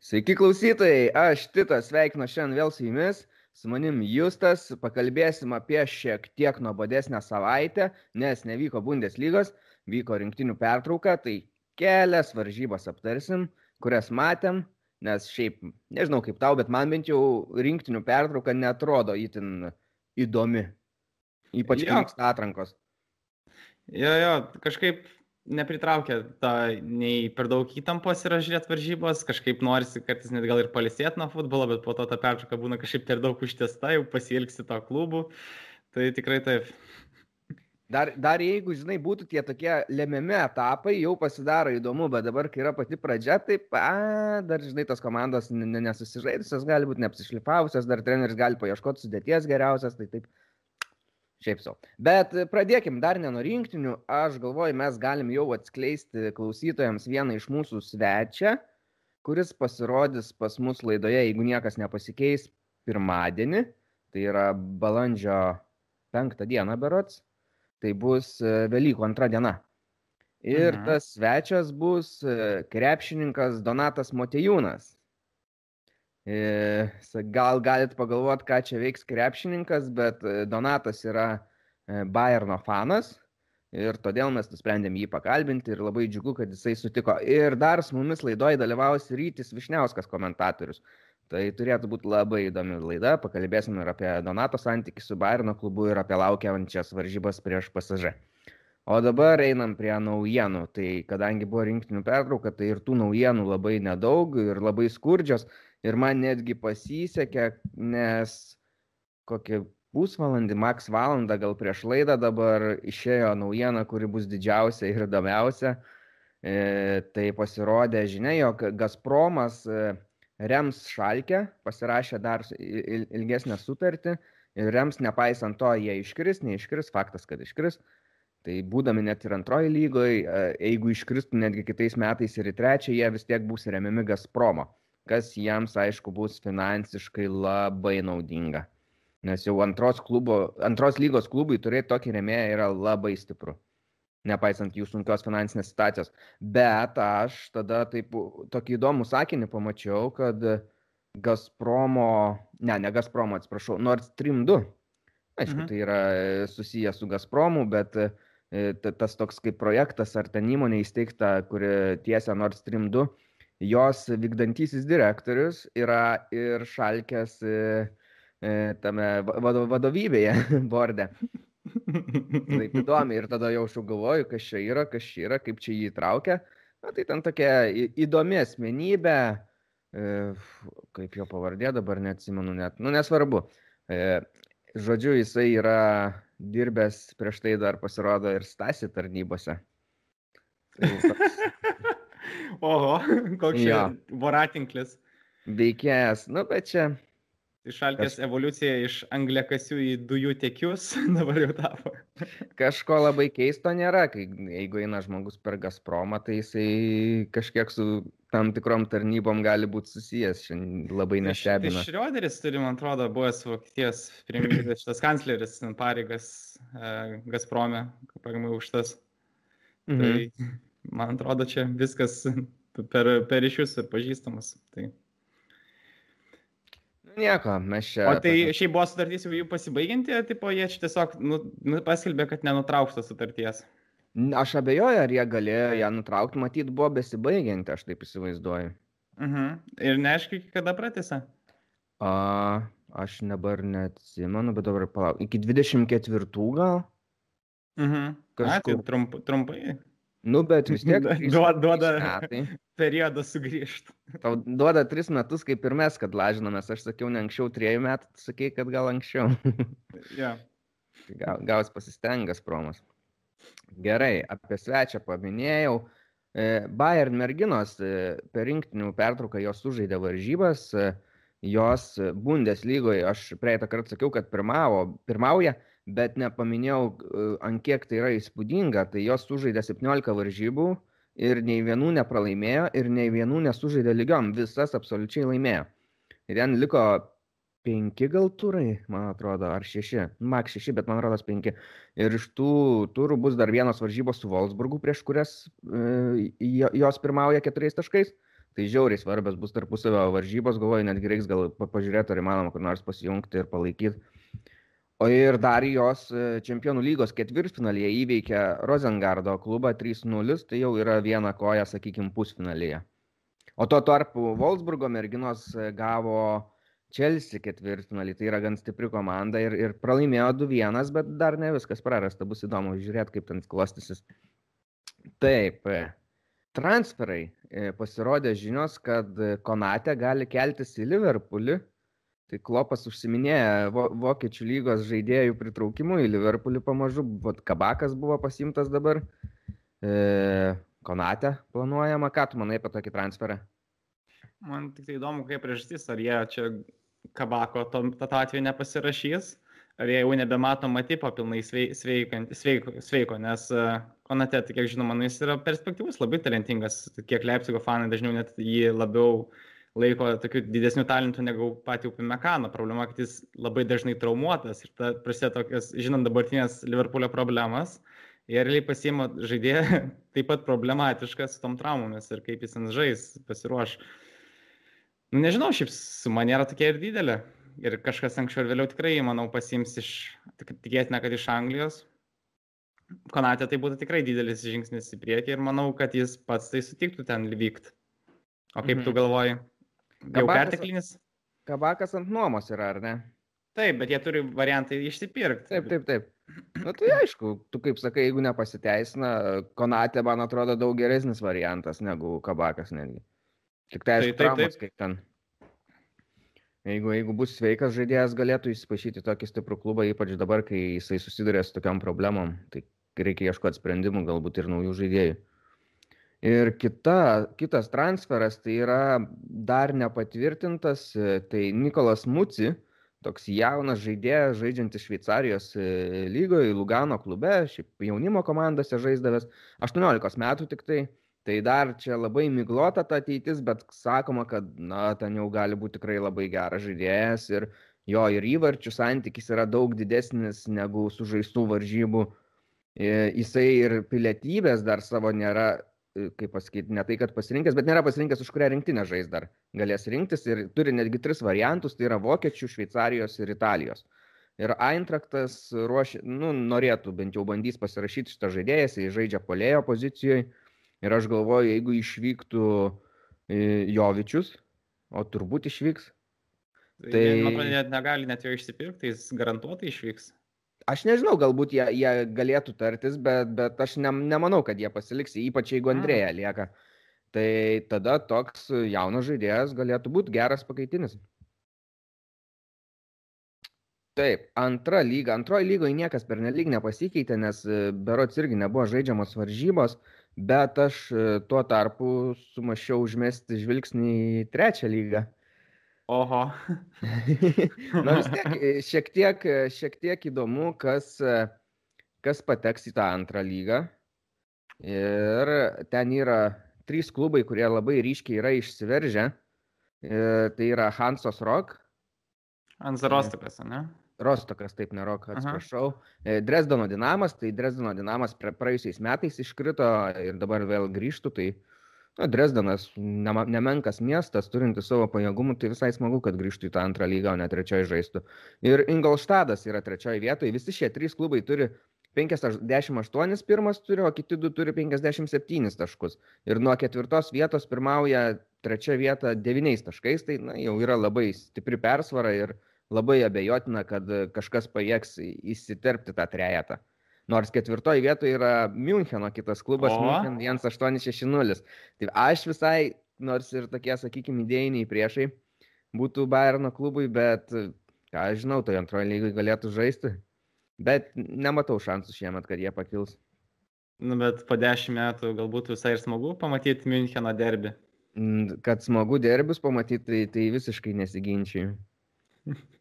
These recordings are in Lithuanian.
Sveiki klausytojai, aš Titas sveikinu šiandien vėl su jumis, su manim Justas, pakalbėsim apie šiek tiek nuobodesnę savaitę, nes nevyko Bundeslygos, vyko rinktinių pertrauka, tai kelias varžybas aptarsim, kurias matėm, nes šiaip, nežinau kaip tau, bet man bent jau rinktinių pertrauka netrodo itin įdomi, ypač kai vyksta atrankos. Jo, jo, kažkaip nepritraukia ta nei per daug įtampos yra žiūrėti varžybos, kažkaip norisi kartais net gal ir palisėti nuo futbolo, bet po to ta pertrauka būna kažkaip per daug užtesta, jau pasilgsi to klubų. Tai tikrai taip. Dar, dar jeigu, žinai, būtų tie tokie lemiami etapai, jau pasidaro įdomu, bet dabar, kai yra pati pradžia, tai, a, dar, žinai, tos komandos nesusižaidusios, gali būti neapsišlifavusios, dar treneris gali paieškoti sudėties geriausias, tai taip Šiaip sau. Bet pradėkim dar ne nuo rinktinių. Aš galvoju, mes galim jau atskleisti klausytojams vieną iš mūsų svečią, kuris pasirodys pas mus laidoje, jeigu niekas nepasikeis, pirmadienį. Tai yra balandžio penktą dieną berots. Tai bus e, Velykų antra diena. Ir mhm. tas svečias bus e, krepšininkas Donatas Motejūnas. E, gal galit pagalvoti, ką čia veiks krepšininkas, bet e, Donatas yra e, Bayerno fanas ir todėl mes nusprendėm jį pakalbinti ir labai džiugu, kad jisai sutiko. Ir dar su mumis laidoje dalyvaus Rytis Višniauskas komentatorius. Tai turėtų būti labai įdomi laida, pakalbėsim ir apie Donato santykių su Bayerno klubu ir apie laukiančias varžybas prieš pasažę. O dabar einam prie naujienų. Tai kadangi buvo rinktinių pertrauka, tai ir tų naujienų labai nedaug ir labai skurdžios. Ir man netgi pasisekė, nes kokį pusvalandį, maks valandą gal prieš laidą dabar išėjo naujiena, kuri bus didžiausia ir įdomiausia. E, tai pasirodė žinia, jog Gazpromas e, rems Šalkę, pasirašė dar ilgesnę sutartį ir rems nepaisant to, jie iškris, neiškris, faktas, kad iškris. Tai būdami net ir antroji lygoje, jeigu iškristų netgi kitais metais ir į trečią, jie vis tiek bus remiami Gazpromo kas jiems, aišku, bus finansiškai labai naudinga. Nes jau antros, klubo, antros lygos klubui turėti tokį remėją yra labai stipru, nepaisant jų sunkios finansinės situacijos. Bet aš tada taip tokį įdomų sakinį pamačiau, kad Gazpromo, ne, ne Gazpromo, atsiprašau, Nord Stream 2. Aišku, mhm. tai yra susijęs su Gazpromu, bet e, tas toks kaip projektas ar ten įmonė įsteigta, kuri tiesia Nord Stream 2 jos vykdantysis direktorius yra ir šalkės e, e, tame vadovybėje, borde. Taip įdomi ir tada jau aš galvoju, kas čia yra, kas čia yra, kaip čia jį traukia. Na tai ten tokia įdomi asmenybė, e, kaip jo pavardė dabar neatsimenu net, nu nesvarbu. Žodžiu, jisai yra dirbęs prieš tai dar pasirodo ir stasi tarnybose. Tai toks, Oho, koks čia voratinklis. Veikėjas, nu bet čia. Išalkės Kaž... evoliucija iš angliakasių į dujų tiekius dabar jau tapo. Kažko labai keisto nėra, kai jeigu eina žmogus per Gazpromą, tai jisai kažkiek su tam tikrom tarnybom gali būti susijęs, šiandien labai nestebina. Iš Šrioderis turi, man atrodo, buvęs Vokietijos premjeras, šitas kancleris pareigas e, Gazprome, pagamai už tas. Mhm. Tai man atrodo, čia viskas per, per ryšius ir pažįstamas. Tai. Nieko, mes čia. O tai šiaip buvo sutartys jau jų pasibaiginti, tipo jie čia tiesiog nu, nu, paskelbė, kad nenutrauksta sutarties. Aš abejoju, ar jie galėjo ją nutraukti, matyt, buvo besibaigianti, aš taip įsivaizduoju. Uh mhm. -huh. Ir neaišku, kada pratęsė. A, aš dabar neatsimenu, bet dabar palauk. Iki 24 gal? Mhm. Uh -huh. Kažkur. A, tai trump, trumpai. Nu, bet vis tiek. duoda, duoda periodą sugrįžti. Tau duoda tris metus, kaip ir mes, kad lažinomės. Aš sakiau, ne anksčiau trejų metų, sakei, kad gal anksčiau. ja. Tai gal, gaus pasistengas promas. Gerai, apie svečią paminėjau. E, Bayern merginos e, per rinktinių pertrauką jos sužaidė varžybas. E, jos Bundeslygoje, aš praeitą kartą sakiau, kad pirmavo, pirmauja bet nepaminėjau, e, ant kiek tai yra įspūdinga. Tai jos sužaidė 17 varžybų ir nei vienų nepralaimėjo ir nei vienų nesužaidė lygiom. Visas absoliučiai laimėjo. Ir ten liko penki gal turai, man atrodo, ar šeši. Mak šeši, bet man atrodo penki. Ir iš tų turų bus dar vienos varžybos su Wolfsburgu, prieš kurias e, jos pirmauja keturiais taškais. Tai žiauriai svarbios bus tarpusavio varžybos, galvoju, netgi reiks gal pažiūrėti, ar įmanoma kur nors pasijungti ir palaikyti. O ir dar jos e, čempionų lygos ketvirtfinalyje įveikė Rozengardo klubą 3-0, tai jau yra viena koja, sakykime, pusfinalyje. O tuo tarpu Wolfsburgo merginos e, gavo Chelsea ketvirtfinalį, tai yra gan stipri komanda ir, ir pralaimėjo 2-1, bet dar ne viskas prarasta, bus įdomu žiūrėti, kaip ten klostysis. Taip, transferai. E, pasirodė žinios, kad Konate gali keltis į Liverpoolį. Tai Klopas užsiminėja Vokiečių lygos žaidėjų pritraukimu į Liverpoolį pamažu. Vat Kabakas buvo pasimtas dabar. E, Konate planuojama. Ką tu manai apie tokį transferą? Man tik tai įdomu, kaip priežastis, ar jie čia Kabako to atveju nepasirašys, ar jie jau nebemato matypo pilnai sveiko, sveiko, sveiko nes uh, Konate, tai kiek žinoma, nu, jis yra perspektyvus, labai talentingas, kiek Leipzigo fanai dažniau net jį labiau laiko tokiu didesniu talentu negu patį Upimekano. Problema, kad jis labai dažnai traumuotas ir ta prasideda tokias, žinant dabartinės Liverpoolio problemas, jie realiai pasiima žaidėją taip pat problematišką su tom traumomis ir kaip jis ant žais, pasiruoš. Nu, nežinau, šiaip su maniera tokia ir didelė. Ir kažkas anksčiau ir vėliau tikrai, manau, pasiims iš, tikėtina, kad iš Anglijos. Konatė tai būtų tikrai didelis žingsnis į priekį ir manau, kad jis pats tai sutiktų ten vykti. O kaip mhm. tu galvoji? Jau perteklinis? Kabakas ant nuomos yra, ar ne? Taip, bet jie turi variantą išsipirkti. Taip, taip, taip. Na tai aišku, tu kaip sakai, jeigu nepasiteisina, Konatė, man atrodo, daug geresnis variantas negu Kabakas netgi. Tik tai aišku, taip, taip, taip. kaip ten. Jeigu, jeigu bus sveikas žaidėjas, galėtų įsipašyti tokį stiprų klubą, ypač dabar, kai jisai susiduria su tokiam problemom. Tai reikia ieškoti sprendimų, galbūt ir naujų žaidėjų. Ir kita, kitas transferas tai yra dar nepatvirtintas, tai Nikolas Muci, toks jaunas žaidėjas, žaidžiantis Šveicarijos e, lygoje, Lugano klube, šiaip jaunimo komandose žaisdavęs, 18 metų tik tai. Dar čia labai miglota ta ateitis, bet sakoma, kad, na, ten jau gali būti tikrai labai geras žaidėjas ir jo ir įvarčių santykis yra daug didesnis negu sužaistų varžybų jisai ir pilietybės dar savo nėra, kaip pasakyti, ne tai, kad pasirinkęs, bet nėra pasirinkęs, už kurią rinktinę žais dar galės rinktis ir turi netgi tris variantus, tai yra Vokiečių, Šveicarijos ir Italijos. Ir Eintraktas ruošia, nu, norėtų bent jau bandys pasirašyti šitą žaidėją, jisai žaidžia polėjo pozicijoje ir aš galvoju, jeigu išvyktų Jovičius, o turbūt išvyks. Tai, tai... man atrodo, net negali net jo išsipirkti, jis garantuotai išvyks. Aš nežinau, galbūt jie, jie galėtų tartis, bet, bet aš ne, nemanau, kad jie pasiliks, ypač jeigu Andrėja lieka. Tai tada toks jaunas žaidėjas galėtų būti geras pakaitinis. Taip, antra lyga. Antroji lygoje niekas per nelyg nepasikeitė, nes e, berots irgi nebuvo žaidžiamos varžybos, bet aš e, tuo tarpu sumašiau užmesti žvilgsnį į trečią lygą. Oho. Na vis tiek, e, šiek tiek, e, šiek tiek įdomu, kas, e, kas pateks į tą antrą lygą. Ir ten yra trys klubai, kurie labai ryškiai yra išsiveržę. Tai yra Hansos Rock. Hansa Rostokas, ne? Rostokas, taip, ne Rock, atsiprašau. Aha. Dresdeno Dinamas, tai Dresdeno Dinamas praėjusiais metais iškrito ir dabar vėl grįžtų, tai uh, Na, Dresdenas nemenkas miestas, turintis savo pajėgumų, tai visai smagu, kad grįžtų į tą antrą lygą, o ne trečioji žaistų. Ir Ingolštadas yra trečioji vietoje, visi šie trys klubai turi 58 pirmas turi, o kiti du turi 57 taškus. Ir nuo ketvirtos vietos pirmauja trečia vieta 9 taškais, tai na, jau yra labai stipri persvara ir labai abejotina, kad kažkas pajėgs įsiterpti tą trejetą. Nors ketvirtoje vietoje yra Müncheno kitas klubas, o? München 1860. Tai aš visai, nors ir tokie, sakykime, idėjiniai priešai būtų Bayerno klubui, bet, ką aš žinau, tai antroje lygoje galėtų žaisti. Bet nematau šansų šiemet, kad jie pakils. Nu, bet po dešimt metų galbūt visai ir smagu pamatyti Müncheno derbį. Kad smagu derbius pamatyti, tai, tai visiškai nesiginčiai.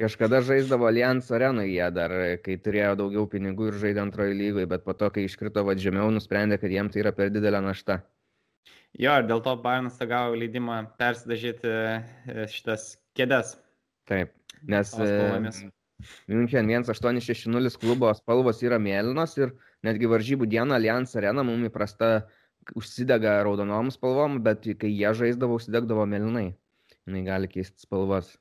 Kažkada žaisdavo Allianz arenoje jie dar, kai turėjo daugiau pinigų ir žaidė antrojo lygoje, bet po to, kai iškrito vad žemiau, nusprendė, kad jiems tai yra per didelė našta. Jo, ir dėl to Bayernas gavo leidimą persidažyti e, šitas kėdes. Taip, nes e, München 1860 klubo spalvos yra mėlynos ir netgi varžybų dieną Allianz arena mums įprasta užsidega raudonom spalvom, bet kai jie žaisdavo, užsidegdavo melinai. Jis gali keisti spalvas.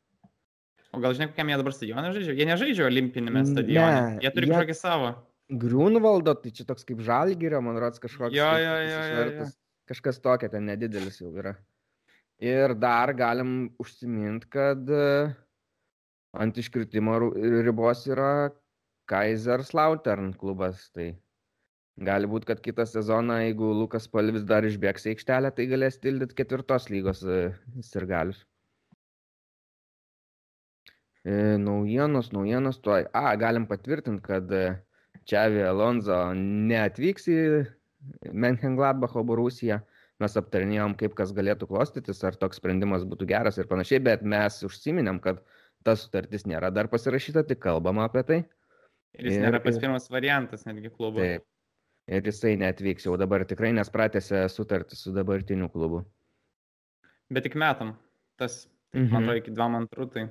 O gal žinai, kokiam jie dabar stadioną žaidžia? Jie nežaidžia olimpinėme stadione. Ne, jie turi jie... kažkokį savo. Grunvaldo, tai čia toks kaip žalgyrio, man rodos, kažkoks. Jo, jo, jo, jo, jo. Kažkas tokia ten nedidelis jau yra. Ir dar galim užsiminti, kad uh, ant iškritimo ribos yra Kaiserslautern klubas. Tai gali būti, kad kitą sezoną, jeigu Lukas Palvis dar išbėgs į aikštelę, tai galės tildyti ketvirtos lygos e, sirgalius. Naujienos, naujienos tuoj. A, galim patvirtinti, kad Čiavi Alonso neatvyks į Menchengladbacho Borusiją. Mes aptarinėjom, kaip kas galėtų klostytis, ar toks sprendimas būtų geras ir panašiai, bet mes užsiminėm, kad ta sutartis nėra dar pasirašyta, tik kalbama apie tai. Ir jis ir, nėra pats pirmas variantas netgi klubo. Taip. Ir jisai netvyks jau dabar tikrai, nes pratėsi sutartį su dabartiniu klubu. Bet tik metam. Tas, mhm. man atrodo, iki 2 tai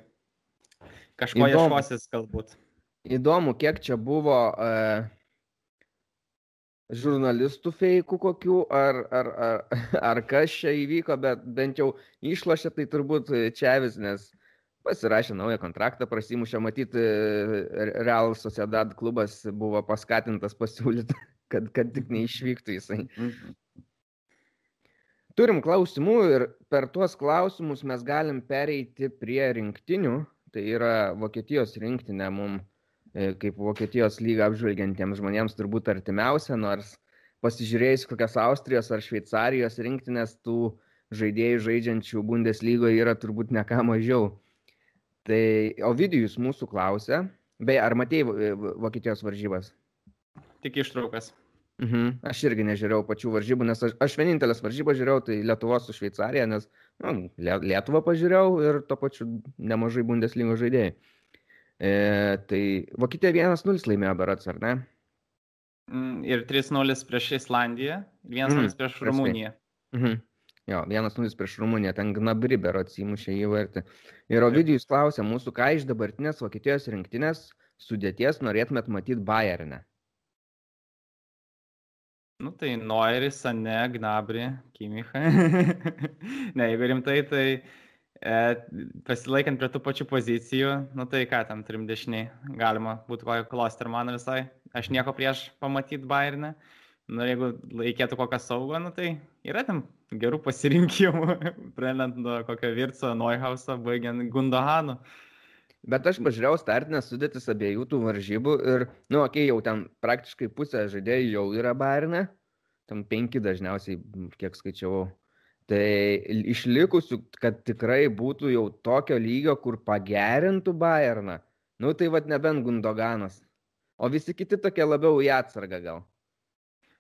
kažko Įdomu. ieškosis galbūt. Įdomu, kiek čia buvo uh, žurnalistų feikų kokių, ar, ar, ar, ar kas čia įvyko, bet bent jau išlošė tai turbūt Čiavis, nes pasirašė naują kontraktą, prasimušė, matyti, Real Sociedad klubas buvo paskatintas pasiūlyti, kad, kad tik neišvyktų jisai. Turim klausimų ir per tuos klausimus mes galim pereiti prie rinktinių. Tai yra Vokietijos rinktinė mums, e, kaip Vokietijos lygą apžvelgiantiems žmonėms turbūt artimiausia, nors pasižiūrėjus kokias Austrijos ar Šveicarijos rinktinės tų žaidėjų žaidžiančių Bundeslygoje yra turbūt ne ką mažiau. Tai Ovidijus mūsų klausė, beje, ar matėjai Vokietijos varžybas? Tik ištraukas. Mhm. Aš irgi nežiūrėjau pačių varžybų, nes aš, aš vienintelės varžybas žiūrėjau, tai Lietuvos su Šveicarija, nes nu, Lietuvą pažiūrėjau ir to pačiu nemažai Bundeslygos žaidėjai. E, tai Vokietija 1-0 laimėjo Berats, ar ne? Mm, ir 3-0 prieš Islandiją, 1-0 mm, prieš Rumuniją. Mhm. Jo, vienas nulis prieš Rumuniją, ten Gnabriber atsimušė įvartį. Ir Ovidijus klausė mūsų, ką iš dabartinės Vokietijos rinktinės sudėties norėtumėt matyti Bayernė. Nu tai Noiris, Ane, Gnabri, Kimicha. ne, jeigu rimtai, tai e, pasilaikant prie tų pačių pozicijų, nu tai ką tam turim dešiniai, galima būtų kokią klostermaną visai. Aš nieko prieš pamatyti Bayernę. Nu, jeigu reikėtų kokią saugą, nu tai yra tam gerų pasirinkimų, pradedant nuo kokio Virco, Neuhauso, baigiant Gundahanu. Bet aš pažiūrėjau startinės sudėtis abiejų tų varžybų ir, nu, okei, okay, jau ten praktiškai pusė žaidėjų jau yra Bairne, tam penki dažniausiai, kiek skaičiavau. Tai išlikusių, kad tikrai būtų jau tokio lygio, kur pagerintų Bayerną, nu tai vad nebent Gundoganas. O visi kiti tokie labiau į atsargą gal.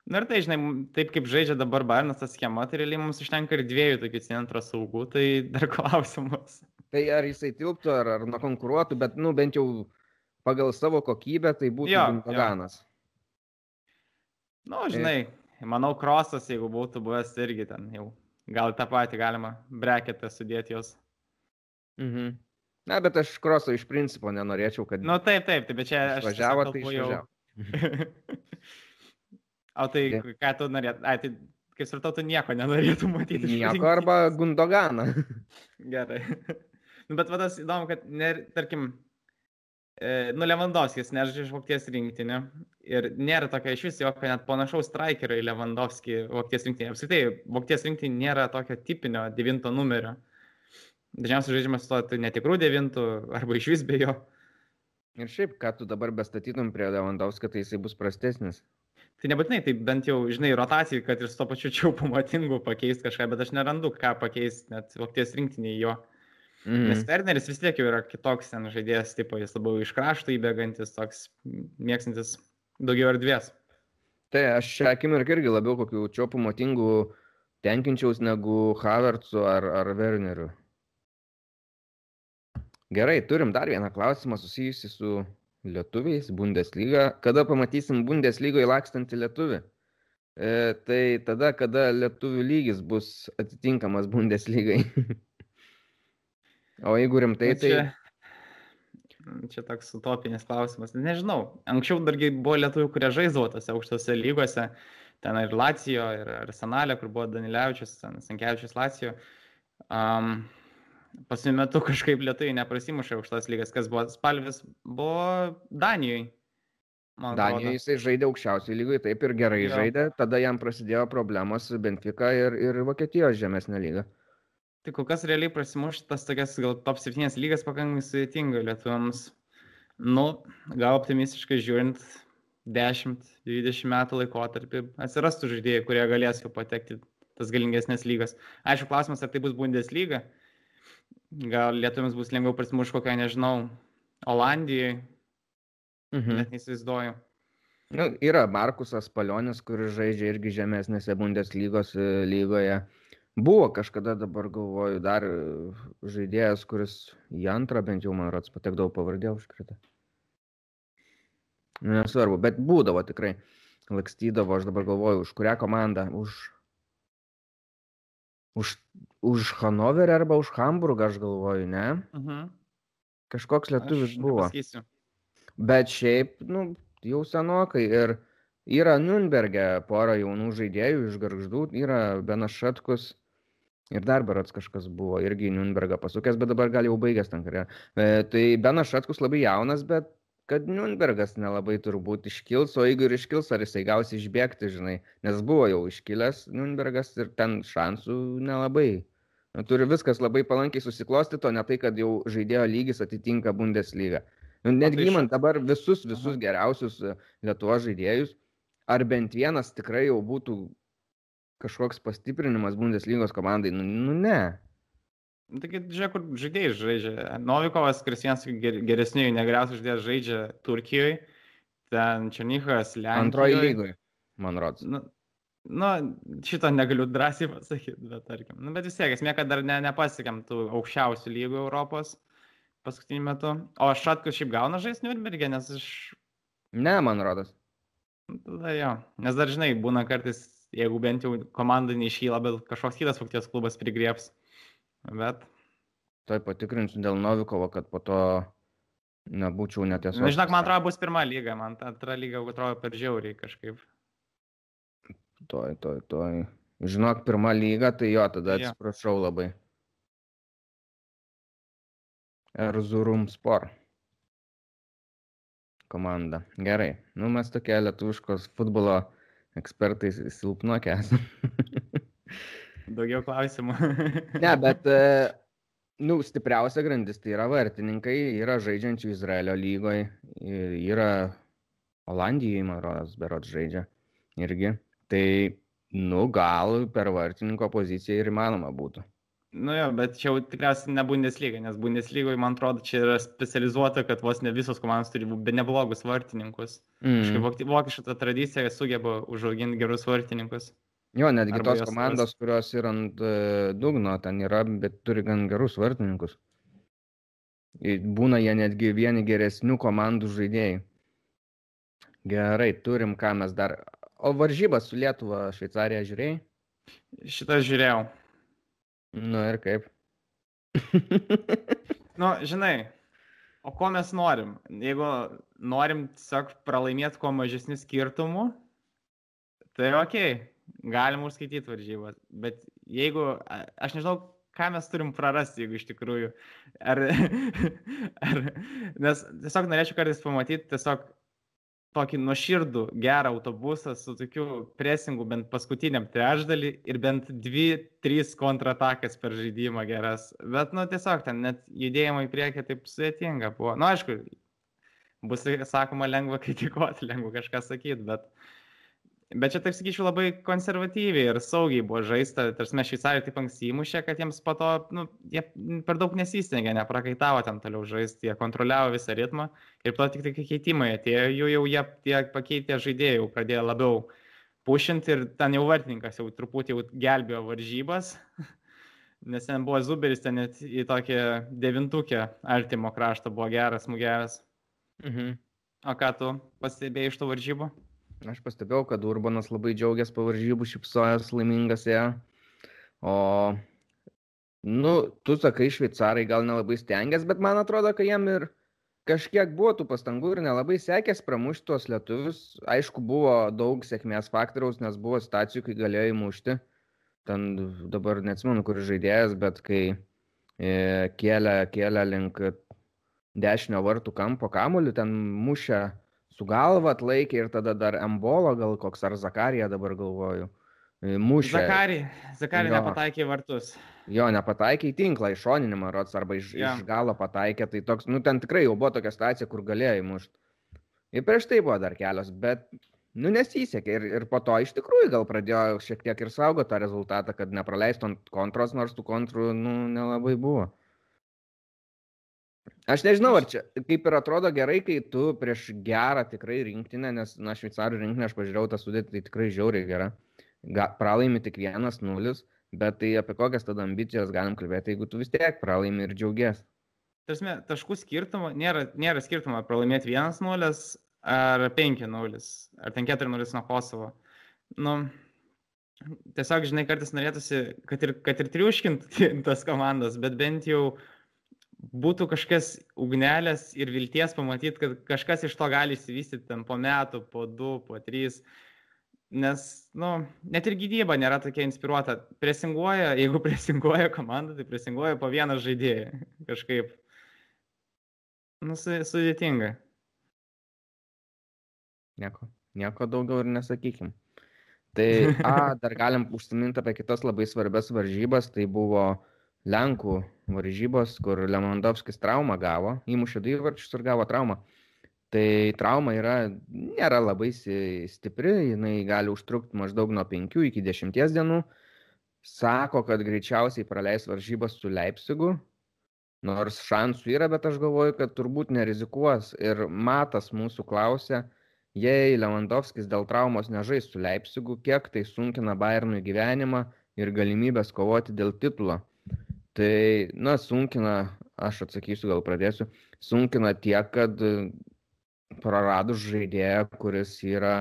Na ir tai, žinai, taip kaip žaidžia dabar Bairnas tą schemą, tai realiai mums užtenka ir dviejų tokių centro saugų, tai dar klausimas. Tai ar jisai tilptų, ar, ar nukonkuruotų, bet, nu, bent jau pagal savo kokybę, tai būtų Gundoganas. Na, nu, žinai, manau, krosas, jeigu būtų buvęs irgi ten jau, gal tą patį galima breketą sudėti jos. Mhm. Na, bet aš kroso iš principo nenorėčiau, kad... Na, nu, taip, taip, taip, bet čia aš... Važiavo, tai išvažiavo. O tai yeah. ką tu norėtum? Ai, tai kaip supratau, tu nieko nenorėtum matyti. Nieko arba Gundoganą. Gerai. Nu, bet vadas įdomu, kad, ne, tarkim, e, nu, Lewandowskis nežaidžia iš Vokietijos rinktinė ir nėra tokio iš vis jokio net panašaus strikerio į Lewandowskį Vokietijos rinktinė. Apskritai, Vokietijos rinktinė nėra tokio tipinio devinto numerio. Dažniausiai žaidžiamas to tai netikrų devintų arba iš vis be jo. Ir šiaip, ką tu dabar bestatytum prie Lewandowskio, tai jisai bus prastesnis. Tai nebūtinai, tai bent jau, žinai, rotacijai, kad ir su to pačiu čiaupu matingu pakeisti kažką, bet aš nerandu, ką pakeisti net Vokietijos rinktiniai jo. Mm. Nes Werneris vis tiek jau yra kitoks ten žaidėjas, tipo jis labiau iš krašto įbėgantis, toks mėgstantis daugiau erdvės. Tai aš šią akimirką irgi labiau kokių čiopų motingų tenkinčiaus negu Havertzu ar, ar Werneriu. Gerai, turim dar vieną klausimą susijusi su lietuviais, Bundesliga. Kada pamatysim Bundeslygoje lakstantį lietuvį? E, tai tada, kada lietuvių lygis bus atitinkamas Bundeslygai. o jeigu rimtai, tai... Čia, čia toks utopinis klausimas. Nežinau. Anksčiau dargi buvo lietuvių, kurie žaisdavo tose aukštose lygose. ten ir Lacijo, ir Arsenalė, kur buvo Danilevičius, Sankevičius Lacijo. Um, Pasiniu metu kažkaip lietai neprasimušė aukštas lygas, kas buvo spalvis, buvo Danijoje. Danijoje jisai žaidė aukščiausiai lygoje, taip ir gerai jo. žaidė, tada jam prasidėjo problemos Benfica ir, ir Vokietijos žemesnė lyga. Tai kol kas realiai prasimušti tas tokias gal top 7 lygas pakankamai sudėtinga lietuviams. Nu, gal optimistiškai žiūrint, 10-20 metų laikotarpį atsirastų žaidėjai, kurie galės jau patekti tas galingesnės lygas. Aišku, klausimas, ar tai bus Bundesliga. Gal lietuviams bus lengviau prasimušti kokią, nežinau, Olandijoje. Mhm. Net neįsivaizduoju. Nu, yra Markusas Palionis, kuris žaidžia irgi žemesnėse Bundeslygos e, lygoje. Buvo kažkada, dabar galvoju, dar e, žaidėjas, kuris į antrą bent jau, man rods, patekdavo pavardė užkritę. Nesvarbu, bet būdavo tikrai. Lakstydavo, aš dabar galvoju, už kurią komandą, už Už, už Hanoverį arba už Hamburgą, aš galvoju, ne? Uh mhm. -huh. Kažkoks lietuvis aš buvo. Nepasakysiu. Bet šiaip, nu, jau senokai. Ir yra Nürnberge pora jaunų žaidėjų iš garždų, yra Benas Šatkus. Ir dar berats kažkas buvo, irgi į Nürnbergą pasukęs, bet dabar gal jau baigęs ten karjerą. E, tai Benas Šatkus labai jaunas, bet kad Nürnbergas nelabai turbūt iškils, o jeigu ir iškils, ar jisai gausi išbėgti, žinai, nes buvo jau iškilęs Nürnbergas ir ten šansų nelabai. Nu, turi viskas labai palankiai susiklostyti, o ne tai, kad jau žaidėjo lygis atitinka Bundesliga. Nu, netgi man dabar visus, visus Aha. geriausius e, Lietuvo žaidėjus, ar bent vienas tikrai jau būtų kažkoks pastiprinimas Bundeslygos komandai, nu, nu ne. Nu, taigi, žiūrėk, kur žaidėjai žaidžia. Novikovas, kuris vienas geresnių, negeriausių žaidėjų žaidžia Turkijoje, ten Černychas, Lenkijoje. Antroji lygoje, man rodos. Nu, nu, šito negaliu drąsiai pasakyti, bet tarkim. Nu, bet vis tiek, esmė, kad dar ne, nepasiekėm tų aukščiausių lygų Europos paskutiniu metu. O Šatkus šiaip gauna žaisti Nürnbergė, nes iš... Ne, man rodos. Nu, tada jo, nes dar žinai, būna kartais, jeigu bent jau komanda neišyla, bet kažkoks kitas Vokietijos klubas prigrieps Bet. Tai patikrinsiu dėl Novikovo, kad po to nebūčiau netiesos. Na, žinok, man atrodo, bus pirma lyga, man ta antra lyga atrodo per žiauriai kažkaip. Toj, toj, toj. Žinok, pirma lyga, tai jo, tada atsiprašau ja. labai. Erzurum Sport komanda. Gerai. Nu, mes tokie lietuviškos futbolo ekspertai silpnuokie esame. Daugiau klausimų. ne, bet, e, nu, stipriausia grandis tai yra vartininkai, yra žaidžiančių Izraelio lygoje, yra Olandijoje, man rodos, berots žaidžia irgi. Tai, nu, gal per vartininko poziciją ir įmanoma būtų. Nu jo, bet čia jau tikriausiai ne Bundesliga, nes Bundeslygoje, man atrodo, čia yra specializuota, kad vos ne visos komandos turi neblogus vartininkus. Mm. Vokiška ta tradicija sugeba užauginti gerus vartininkus. Jo, netgi Arba tos komandos, kurios yra ant e, dugno, ten yra, bet turi gan gerus vartininkus. Būna jie netgi vieni geresnių komandų žaidėjai. Gerai, turim ką mes dar. O varžybas su Lietuva, Šveicarija žiūrėjai? Šitą žiūrėjau. Nu ir kaip? nu, žinai, o ko mes norim? Jeigu norim tiesiog pralaimėti kuo mažesnių skirtumų, tai ok, galima užskaityti varžybas, bet jeigu, aš nežinau, ką mes turim prarasti, jeigu iš tikrųjų, ar, ar, nes tiesiog norėčiau kartais pamatyti tiesiog tokį nuoširdų, gerą autobusą su tokiu presingu bent paskutiniam trečdalį ir bent dvi, trys kontratakas per žaidimą geras. Bet, nu, tiesiog ten net judėjimo į priekį taip sudėtinga buvo. Na, nu, aišku, bus, sakoma, lengva kritikuoti, lengva kažką sakyti, bet Bet čia, taip sakyčiau, labai konservatyviai ir saugiai buvo žaista. Tarsi mes šveicarai taip anksti įmušė, kad jiems po to, nu, jie per daug nesistengė, neprakaitavo ten toliau žaisti, jie kontroliavo visą ritmą. Ir po to tik tai keitimai atėjo, jų jau jie tie pakeitė žaidėjų, pradėjo labiau pušinti ir ten jau vartininkas jau truputį jau gelbėjo varžybas. Nes ten buvo Zuberis, ten net į tokį devintukę artimo kraštą buvo geras, smūgevęs. Mhm. O ką tu pastebėjai iš tų varžybų? Aš pastebėjau, kad Urbanas labai džiaugiasi po varžybų, šipsojas laimingas ją. O, nu, tu sakai, šveicarai gal nelabai stengiasi, bet man atrodo, kad jam ir, kažkiek buvo tų pastangų ir nelabai sekės pramušti tuos lietuvius. Aišku, buvo daug sėkmės faktoriaus, nes buvo situacijų, kai galėjo įmušti. Ten dabar neatsimenu, kur žaidėjas, bet kai e, kėlė, kėlė link dešinio vartų kampo kamuolį, ten mušė su galva atlaikė ir tada dar embolo, gal koks ar Zakarija dabar galvoju. Mušė. Zakari, Zakari nepataikė vartus. Jo, nepataikė į tinklą, iš šoninimą rots arba iš, ja. iš galo pataikė, tai toks, nu ten tikrai jau buvo tokia situacija, kur galėjo įmušti. Ir prieš tai buvo dar kelios, bet, nu nesisekė ir, ir po to iš tikrųjų gal pradėjo šiek tiek ir saugo tą rezultatą, kad nepraleistų ant kontros, nors tų kontrų, nu, nelabai buvo. Aš nežinau, ar čia kaip ir atrodo gerai, kai tu prieš gerą tikrai rinktinę, nes, na, šveicarių rinktinę aš pažiūrėjau tą sudėtį, tai tikrai žiauriai gera. Ga, pralaimi tik vienas nulis, Bet tai apie kokias tada ambicijas galim kalbėti, jeigu tu vis tiek pralaimi ir džiaugies. Tarsi, taškų skirtumo, nėra, nėra skirtumo pralaimėti 1-0 ar 5-0, ar ten 4-0 nuo Kosovo. Nu, tiesiog, žinai, kartais norėtųsi, kad ir, kad ir triuškint tas komandas, bet bent jau būtų kažkas ugnelės ir vilties pamatyti, kad kažkas iš to gali įsivystyti ten po metų, po du, po trys. Nes, nu, net ir gynyba nėra tokia inspiruota. Presinguoja, jeigu presinguoja komanda, tai presinguoja po vieną žaidėją. Kažkaip. Nu, sudėtinga. Nieko, nieko daugiau ir nesakykim. Tai, a, dar galim užsiminti apie kitas labai svarbias varžybas. Tai buvo Lenkų varžybos, kur Lemondovskis traumą gavo, įmušė du įvarčius ir gavo traumą. Tai trauma yra, nėra labai stipri, jinai gali užtrukti maždaug nuo 5 iki 10 dienų. Sako, kad greičiausiai praleis varžybas su Leipzigu, nors šansų yra, bet aš galvoju, kad turbūt nerizikuos. Ir Matas mūsų klausė, jei Lewandowskis dėl traumos nežais su Leipzigu, kiek tai sunkina Bayernui gyvenimą ir galimybės kovoti dėl titulo. Tai, na, sunkina, aš atsakysiu, gal pradėsiu, sunkina tiek, kad praradus žaidėją, kuris yra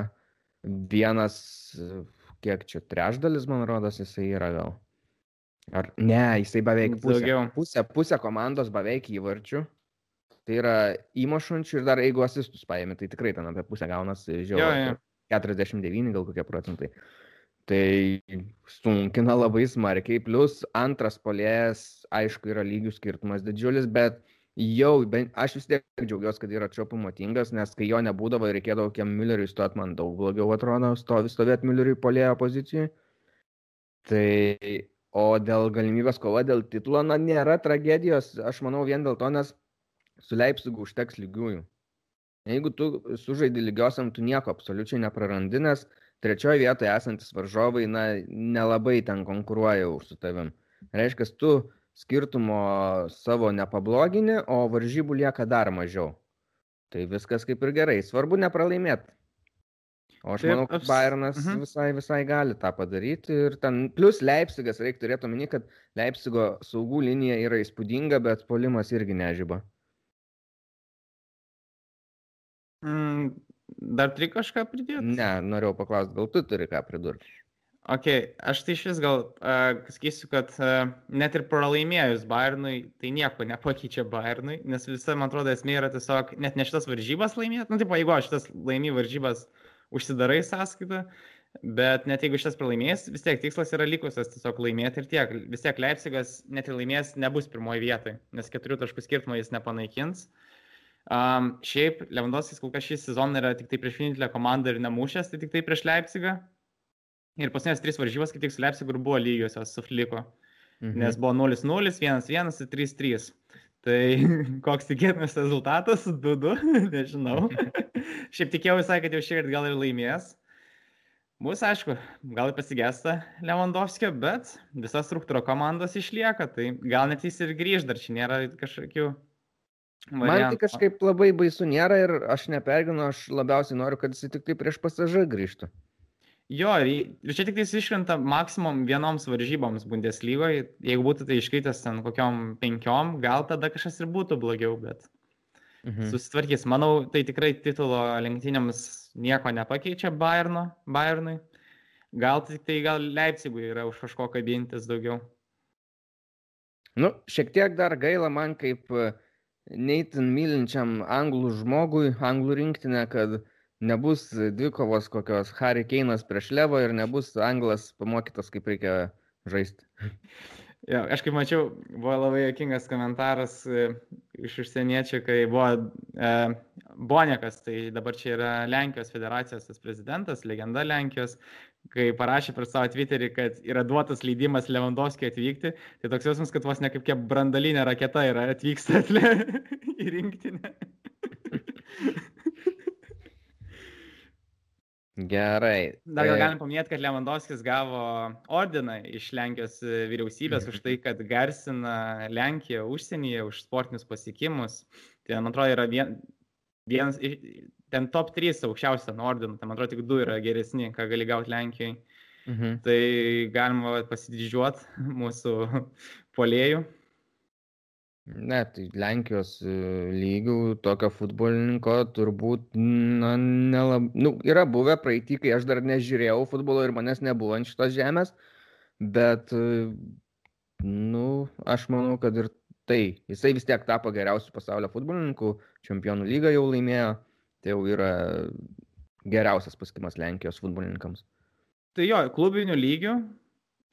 vienas, kiek čia trečdalis, man rodos, jisai yra gal. Ar ne, jisai beveik pusė, Daugiau. pusė, pusė komandos beveik įvarčių. Tai yra įmušančių ir dar jeigu asistus paėmė, tai tikrai ten apie pusę gaunasi žiauriai. 49 gal kokie procentai. Tai sunkina labai smarkiai, plus antras polėjas, aišku, yra lygių skirtumas didžiulis, bet jau, bent aš vis tiek džiaugiuosi, kad yra Čiopu motingas, nes kai jo nebūdavo ir reikėdavo kiam Mülleriui stoti, man daug blogiau atrodo, stovi stovėti Mülleriui polėjo pozicijai. Tai, o dėl galimybės kova dėl titulo, na, nėra tragedijos, aš manau vien dėl to, nes su Leipzigu užteks lygiųjų. Jeigu tu sužaidi lygiosiam, tu nieko absoliučiai neprarandi, nes trečioje vietoje esantis varžovai, na, nelabai ten konkuruoja už su tavim. Reiškia, tu skirtumo savo nepablogini, o varžybų lieka dar mažiau. Tai viskas kaip ir gerai. Svarbu nepralaimėti. O aš Taip, manau, kad Bayernas uh mhm. -huh. visai, visai gali tą padaryti. Ir ten, plus Leipzigas, reikia turėti omeny, kad Leipzigo saugų linija yra įspūdinga, bet polimas irgi nežyba. Mm, dar turi kažką pridėti? Ne, norėjau paklausti, gal tu turi ką pridurti. Ok, aš tai iš vis gal uh, sakysiu, kad uh, net ir pralaimėjus Bayernui, tai nieko nepakeičia Bayernui, nes visa, man atrodo, esmė yra tiesiog net ne šitas varžybas laimėti, nu, tipo, jeigu aš šitas laimy varžybas užsidarai sąskaitą, bet net jeigu šitas pralaimės, vis tiek tikslas yra likusias tiesiog laimėti ir tiek. Vis tiek Leipzigas net ir laimės nebus pirmoji vietoje, nes keturių taškų skirtumo jis nepanaikins. Um, šiaip Lewandowskis kol kas šį sezoną yra tik tai prieš vienintelę komandą ir nemušęs, tai tik tai prieš Leipzigą. Ir paskutinės trys varžybos, kaip tik su Leipzigu, buvo lygiosios su Fliku. Mhm. Nes buvo 0-0, 1-1 ir 3-3. Tai koks tikėtinas rezultatas? 2-2, nežinau. Šiaip tikėjau visai, kad jau šį kartą gal ir laimės. Bus aišku, gal ir pasigesta Lewandowskio, bet visa struktūra komandos išlieka, tai gal net jis ir grįž, dar čia nėra kažkokių. Man tai kažkaip labai baisu nėra ir aš neperginu, aš labiausiai noriu, kad jis tik tai prieš pasažą grįžtų. Jo, ir čia tik tai iškrenta maksimum vienoms varžyboms Bundeslygoje. Jeigu būtų tai iškritęs ten kokiom penkiom, gal tada kažkas ir būtų blogiau, bet mhm. susitvarkys. Manau, tai tikrai titulo lenktynėms nieko nepakeičia Bayerno, Bayernui. Gal tik tai gal Leipzigui yra už kažko kabintis daugiau. Nu, šiek tiek dar gaila man kaip neįtin mylinčiam anglų žmogui, anglų rinktinę, kad nebus dvikovos kokios Harry Keinas prieš Levo ir nebus anglas pamokytas, kaip reikia žaisti. Jo, aš kaip mačiau, buvo labai jokingas komentaras e, iš užsieniečių, kai buvo e, Bonekas, tai dabar čia yra Lenkijos federacijos prezidentas, legenda Lenkijos, kai parašė per savo Twitterį, kad yra duotas leidimas Lewandowskiui atvykti, tai toks jausmas, kad vos ne kaip brandalinė raketa yra atvyksta į rinktinę. Gerai. Dar gal galim paminėti, kad Lewandowskis gavo ordiną iš Lenkijos vyriausybės už tai, kad garsina Lenkiją užsienyje už sportinius pasiekimus. Tai, man atrodo, yra vien, vienas, ten top 3 aukščiausia nuo ordinų, tai man atrodo tik 2 yra geresni, ką gali gauti Lenkijai. Mhm. Tai galima pasididžiuoti mūsų polėjų. Ne, tai Lenkijos e, lygių tokio futbolininko turbūt, na, nelab... nu, yra buvę praeitį, kai aš dar nežiūrėjau futbolo ir manęs nebuvo ant šitos žemės, bet, e, nu, aš manau, kad ir tai, jisai vis tiek tapo geriausiu pasaulio futbolininku, čempionų lygą jau laimėjo, tai jau yra geriausias pasikimas Lenkijos futbolininkams. Tai jo, klubinių lygių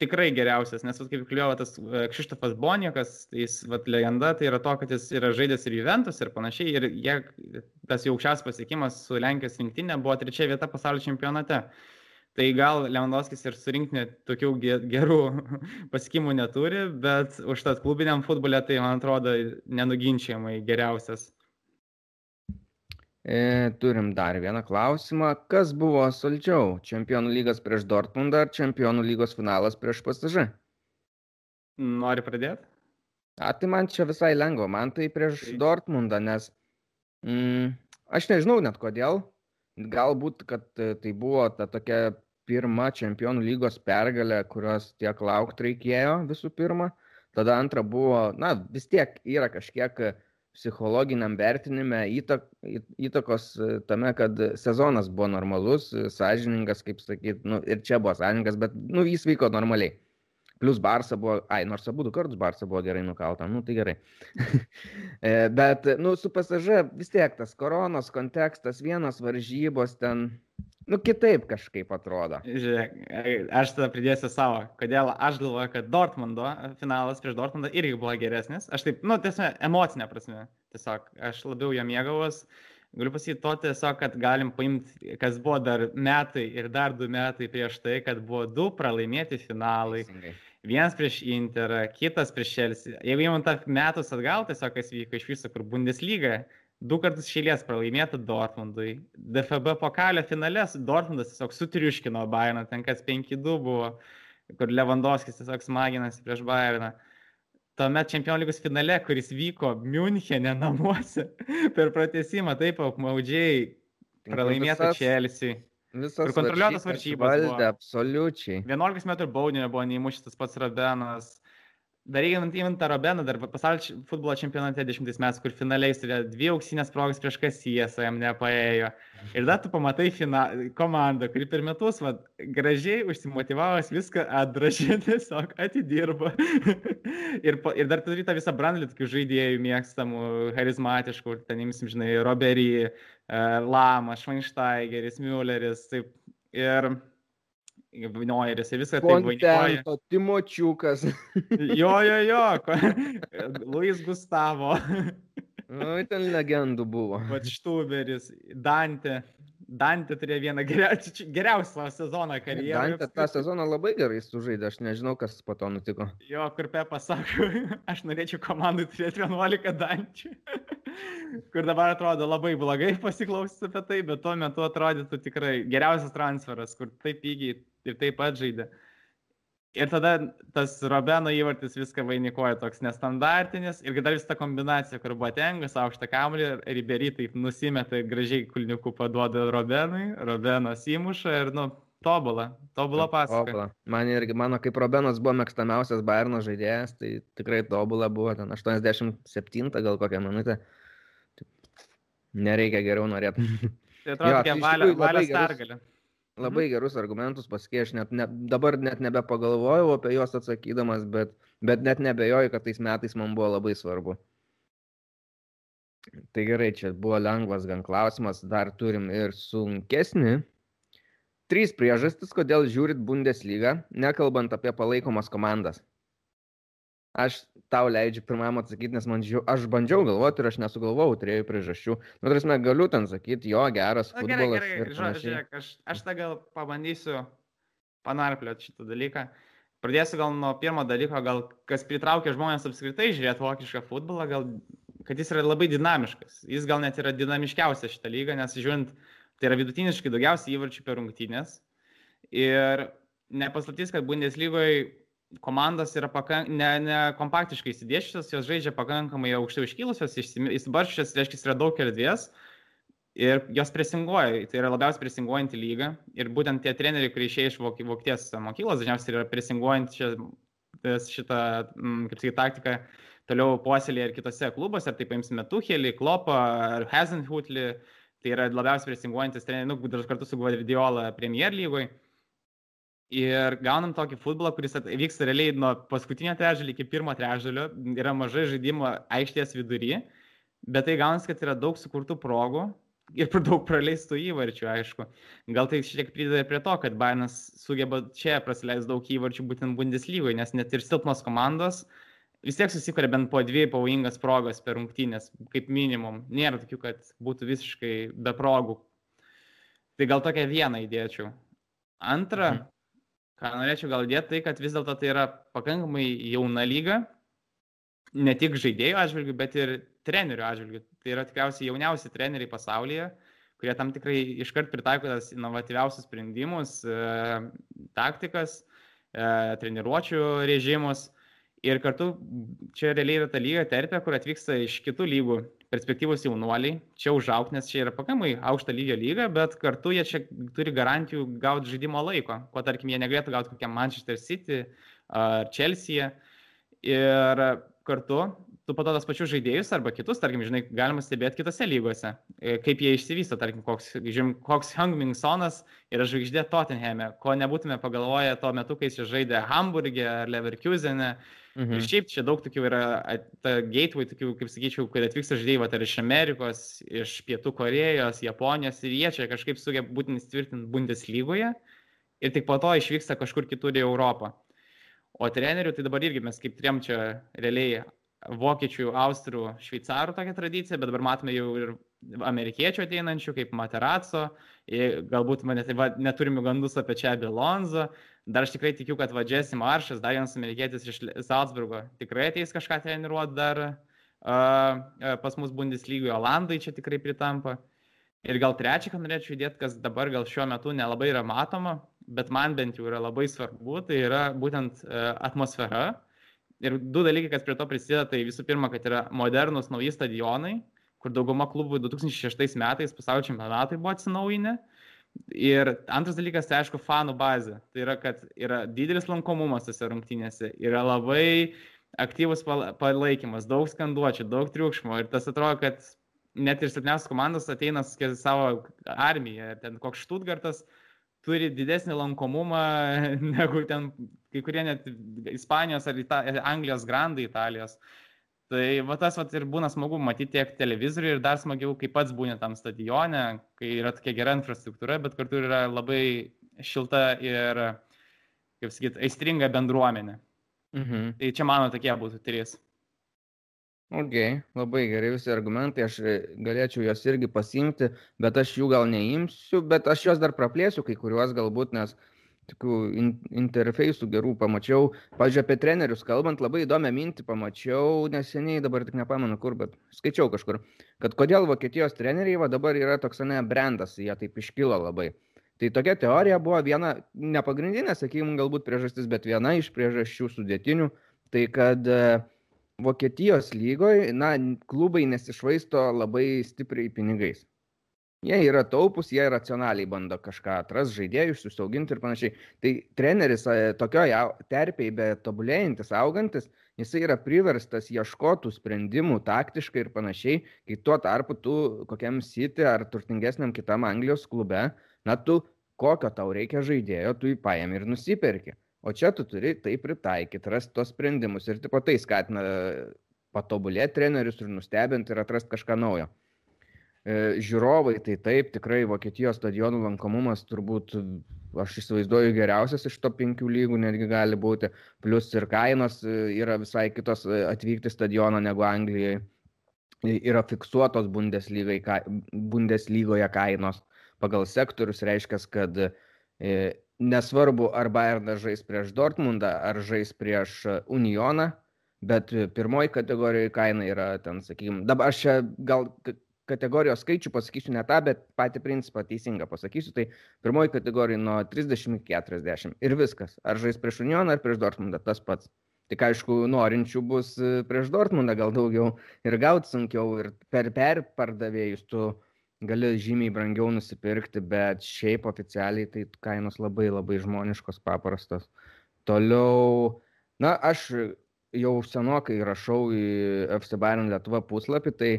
tikrai geriausias, nes, vat, kaip kliuoja tas e, Kšištofas Bonikas, tai jis, vat, legenda, tai yra to, kad jis yra žaidęs ir Juventus ir panašiai, ir jie, tas jau aukščiausias pasiekimas su Lenkijos rinktinė buvo trečia vieta pasaulio čempionate. Tai gal Lewandowskis ir surinkti tokių gerų pasiekimų neturi, bet užtat klubiniam futbole tai, man atrodo, nenuginčiamai geriausias. E, turim dar vieną klausimą. Kas buvo saldžiau? Čempionų lygas prieš Dortmundą ar Čempionų lygos finalas prieš PSG? Nori pradėti? A, tai man čia visai lengva. Man tai prieš tai. Dortmundą, nes mm, aš nežinau net kodėl. Galbūt, kad e, tai buvo ta tokia pirma Čempionų lygos pergalė, kurios tiek laukti reikėjo visų pirma. Tada antra buvo, na, vis tiek yra kažkiek psichologiniam vertinime įtak, įtakos e, tame, kad sezonas buvo normalus, e, sąžiningas, kaip sakyt, nu, ir čia buvo sąžiningas, bet nu, jis vyko normaliai. Plus Barsa buvo, ai, nors abu du kartus Barsa buvo gerai nukalta, nu tai gerai. E, bet, nu, su pasaža vis tiek tas koronos kontekstas, vienos varžybos ten, Nu, kitaip kažkaip atrodo. Žiūrėk, aš tada pridėsiu savo, kodėl aš galvoju, kad Dortmundo finalas prieš Dortmundą irgi buvo geresnis. Aš taip, nu, tiesiog emocinė prasme. Tiesiog aš labiau ją mėgavos. Galiu pasakyti to tiesiog, kad galim paimti, kas buvo dar metai ir dar du metai prieš tai, kad buvo du pralaimėti finalai. Teisingai. Vienas prieš Interą, kitas prieš Chelsea. Jeigu įmant tą metus atgal, tiesiog kas vyko iš viso, kur Bundesliga du kartus šėlės pralaimėta Dortmundui. DFB pokalio finale Dortmundas tiesiog sutriuškino Bayerną, ten kas 5-2 buvo, kur Lewandowskis tiesiog smaginasi prieš Bayerną. Tuomet čempionų lygos finale, kuris vyko Münchenė namuose per pratesimą, taip apmaudžiai pralaimėta Chelsea. Visas kontroliuotas varžybas. Valdė, absoliučiai. 11 metrų baudinio buvo neįmuštas pats Rabenas. Dar reikia įmint tą Robeną, dar pasaulio futbolo čempionate 10 metais, kur finaliai turėjo dvi auksinės progas prieš Kasijas, jam nepaėjo. Ir dar tu pamatai fina, komandą, kuri per metus va, gražiai užsimotivavęs viską atdražė, tiesiog atidirba. ir, ir dar turi tą visą brandlį tokių žaidėjų mėgstamų, charizmatiškų, ten imsim, žinai, Roberį, uh, Lamas, Švainštaigeris, Mülleris. Taip. Ir Viniojeris ir viską taip vainikuoja. Timočiukas. jo, jo, jo. Luis Gustavo. nu, ten legendų buvo. Vat Štuberis, Dante. Dante turėjo vieną geriausią sezoną karjeroje. Dante tą sezoną labai gerai sužaidė, aš nežinau, kas po to nutiko. Jo, kur Pepa sako, aš norėčiau komandai turėti 11 Dančių. kur dabar atrodo labai blogai pasiklausyti apie tai, bet tuo metu atrodytų tikrai geriausias transferas, kur taip pigiai ir taip pat žaidė. Ir tada tas Robeno įvartis viską vainikuoja toks nestandartinis ir dar vis ta kombinacija, kur Botengas aukštą kamuolį ir Ribery taip nusimeta gražiai kulniukų paduoda Robenui, Robenas įmuša ir, nu, tobulą, tobulą pasaka. Man irgi, mano kaip Robenas buvo mėgstamiausias Bayerno žaidėjas, tai tikrai tobulą buvo, ten 87 gal kokią minutę. Nereikia geriau norėti. Tai atrodo, tokia tai valios pergalė. Labai mhm. gerus argumentus pasakė, aš net, ne, dabar net nebepagalvojau apie juos atsakydamas, bet, bet net nebejoju, kad tais metais man buvo labai svarbu. Tai gerai, čia buvo lengvas gan klausimas, dar turim ir sunkesnį. Trys priežastis, kodėl žiūrit Bundesliga, nekalbant apie palaikomas komandas. Aš tau leidžiu pirmam atsakyti, nes man žiū, aš bandžiau galvoti ir aš nesugalvojau trijų priežasčių. Nu, tarsi, galiu ten sakyti, jo, geras Na, gerai, futbolas. gerai, ža- panašiai. žiūrėk, aš, aš tą gal pabandysiu panarplioti šitą dalyką. Pradėsiu gal nuo pirmo dalyko, gal kas pritraukia žmonės apskritai žiūrėti vokišką futbolą, gal kad jis yra labai dinamiškas. Jis gal net yra dinamiškiausias šitą lygą, nes žiūrint, tai yra vidutiniškai daugiausiai įvarčių per rungtynės. Ir nepaslaptys, kad Bundeslygoje komandos yra pakank, ne, ne kompaktiškai įsidėšusios, jos žaidžia pakankamai aukštai iškilusios, įsibarščios, reiškia, yra daug erdvės ir jos presinguoja, tai yra labiausiai presinguojanti lyga. Ir būtent tie treneriai, kurie išėjo iš Voki- Vokietijos mokyklos, dažniausiai yra presinguojant šitą, šitą mm, kaip sakyti, taktiką toliau puoselėje ir kitose klubuose, ar tai paimsime Tuchelį, Klopą ar Hazenhutlį, tai yra labiausiai presinguojantis treneriai, nu, dar kartu su Guardiola Premier lygoje. Ir gaunam tokį futbolą, kuris vyksta realiai nuo paskutinio trečdalio iki pirmo trečdalio, yra mažai žaidimo aikštės vidury, bet tai gaunasi, kad yra daug sukurtų progų ir per daug praleistų įvarčių, aišku. Gal tai šiek tiek prideda prie to, kad Bainas sugeba čia prasileisti daug įvarčių būtent Bundeslygoje, nes net ir silpnos komandos vis tiek susikuria bent po dvi pavojingas progas per rungtynės, kaip minimum. Nėra tokių, kad būtų visiškai be progų. Tai gal tokią vieną įdėčiau. Antra, Mhm. Ką norėčiau gal dėti, tai kad vis dėlto tai yra pakankamai jauna lyga, ne tik žaidėjų atžvilgių, bet ir trenerių atžvilgių. Tai yra tikriausiai jauniausi treneriai pasaulyje, kurie tam tikrai iškart pritaiko tas inovatyviausius sprendimus, e, taktikas, e, treniruočių režimus. Ir kartu čia realiai yra ta lyga terpė, kur atvyksta iš kitų lygų perspektyvus jaunuoliai, čia užauk, nes čia yra pakankamai aukšta lygio lyga, bet kartu jie čia turi garantijų gauti žaidimo laiko, ko tarkim jie negalėtų gauti kokiam Manchester City ar Chelsea. Ir kartu tu po to tos pačius žaidėjus arba kitus, tarkim, žinai, galima stebėti kitose lygose, e, kaip jie išsivysto, tarkim, koks, žim, koks Hungmingsonas yra žvaigždė Tottenhame, ko nebūtume pagalvoję tuo metu, kai jis žaidė Hamburgė ar Leverkusene. Mhm. Ir šiaip čia daug tokių yra, ta gateway, tokių, kaip sakyčiau, kurie atvyksta žaidėjai, tai iš Amerikos, iš Pietų Korejos, Japonijos ir jie čia kažkaip sugeba būtent įsitvirtinti Bundeslygoje ir tik po to išvyksta kažkur kitur į Europą. O trenerių, tai dabar irgi mes kaip turėjom čia realiai vokiečių, austrų, šveicarų tokią tradiciją, bet dabar matome jau ir amerikiečių ateinančių, kaip Materaco, galbūt mane tai va, neturime gandus apie čia Bilonzo, dar aš tikrai tikiu, kad va Jesse Maršas, dar vienas amerikietis iš Salzburgo, tikrai ateis kažką treniruoti dar uh, pas mus Bundeslygoje, Olandai čia tikrai pritampa. Ir gal trečią, ką norėčiau įdėti, kas dabar gal šiuo metu nelabai yra matoma, bet man bent jau yra labai svarbu, tai yra būtent uh, atmosfera. Ir du dalykai, kas prie to prisideda, tai visų pirma, kad yra modernus nauji stadionai, kur dauguma klubų 2006 metais pasaulio čempionatai buvo atsinaujinę. Ir antras dalykas, tai aišku, fanų bazė. Tai yra, kad yra didelis lankomumas tose rungtynėse, yra labai aktyvus pala- palaikymas, daug skanduočių, daug triukšmo. Ir tas atrodo, kad net ir silpniausios komandos ateina savo armija. Ir ten koks Štutgartas turi didesnį lankomumą negu ten kai kurie net Ispanijos ar Ita Anglijos grandai Italijos. Tai va tas vat, ir būna smagu matyti tiek televizorių ir dar smagiau, kai pats būni tam stadione, kai yra tokia gera infrastruktūra, bet kartu yra labai šilta ir, kaip sakyt, aistringa bendruomenė. Mhm. Tai čia mano tokie būtų trys. Ok, labai gerai visi argumentai, aš e, galėčiau juos irgi pasimti, bet aš jų gal neimsiu, bet aš juos dar praplėsiu, kai kuriuos galbūt, nes tokių in, interfejsų gerų pamačiau. Pavyzdžiui, apie trenerius kalbant, labai įdomią mintį pamačiau neseniai, dabar tik nepamenu kur, bet skaičiau kažkur, kad kodėl Vokietijos treneriai va dabar yra toks ne brandas, jie taip iškilo labai. Tai tokia teorija buvo viena, ne pagrindinė, sakykime, galbūt priežastis, bet viena iš priežasčių sudėtinių, tai kad e, Vokietijos lygoje, na, klubai nesišvaisto labai stipriai pinigais. Jie yra taupus, jie racionaliai bando kažką atras, žaidėjus užsiauginti ir panašiai. Tai treneris e, tokioje terpėje, bet tobulėjantis, augantis, jisai yra priverstas ieškotų sprendimų taktiškai ir panašiai, kai tuo tarpu tu kokiam City ar turtingesniam kitam Anglijos klube, na tu kokio tau reikia žaidėjo, tu jį paėmė ir nusipirki. O čia tu turi tai pritaikyti, rasti tos sprendimus ir tipo tai skatina patobulėti trenerius ir nustebinti ir atrasti kažką naujo. E, žiūrovai, tai taip, tikrai Vokietijos stadionų lankomumas turbūt, aš įsivaizduoju, geriausias iš to penkių lygų netgi gali būti, plus ir kainos e, yra visai kitos e, atvykti stadioną negu Anglijai. Yra fiksuotos Bundeslygoje kainos pagal sektorius, reiškia, kad nesvarbu, ar Bayernas žais prieš Dortmundą, ar žais prieš Unioną, bet pirmoji kategorijoje kaina yra ten, sakykime, dabar aš čia gal kategorijos skaičių pasakysiu ne tą, bet patį principą teisingą pasakysiu. Tai pirmoji kategorija nuo 30 iki 40 ir viskas. Ar žais prieš Unioną, ar prieš Dortmundą, tas pats. Tik aišku, norinčių bus e, prieš Dortmundą gal daugiau ir gauti sunkiau ir per perpardavėjus tu gali žymiai brangiau nusipirkti, bet šiaip oficialiai tai kainos labai labai žmoniškos, paprastos. Toliau, na, aš jau senokai rašau į FC Bayern Lietuva puslapį, tai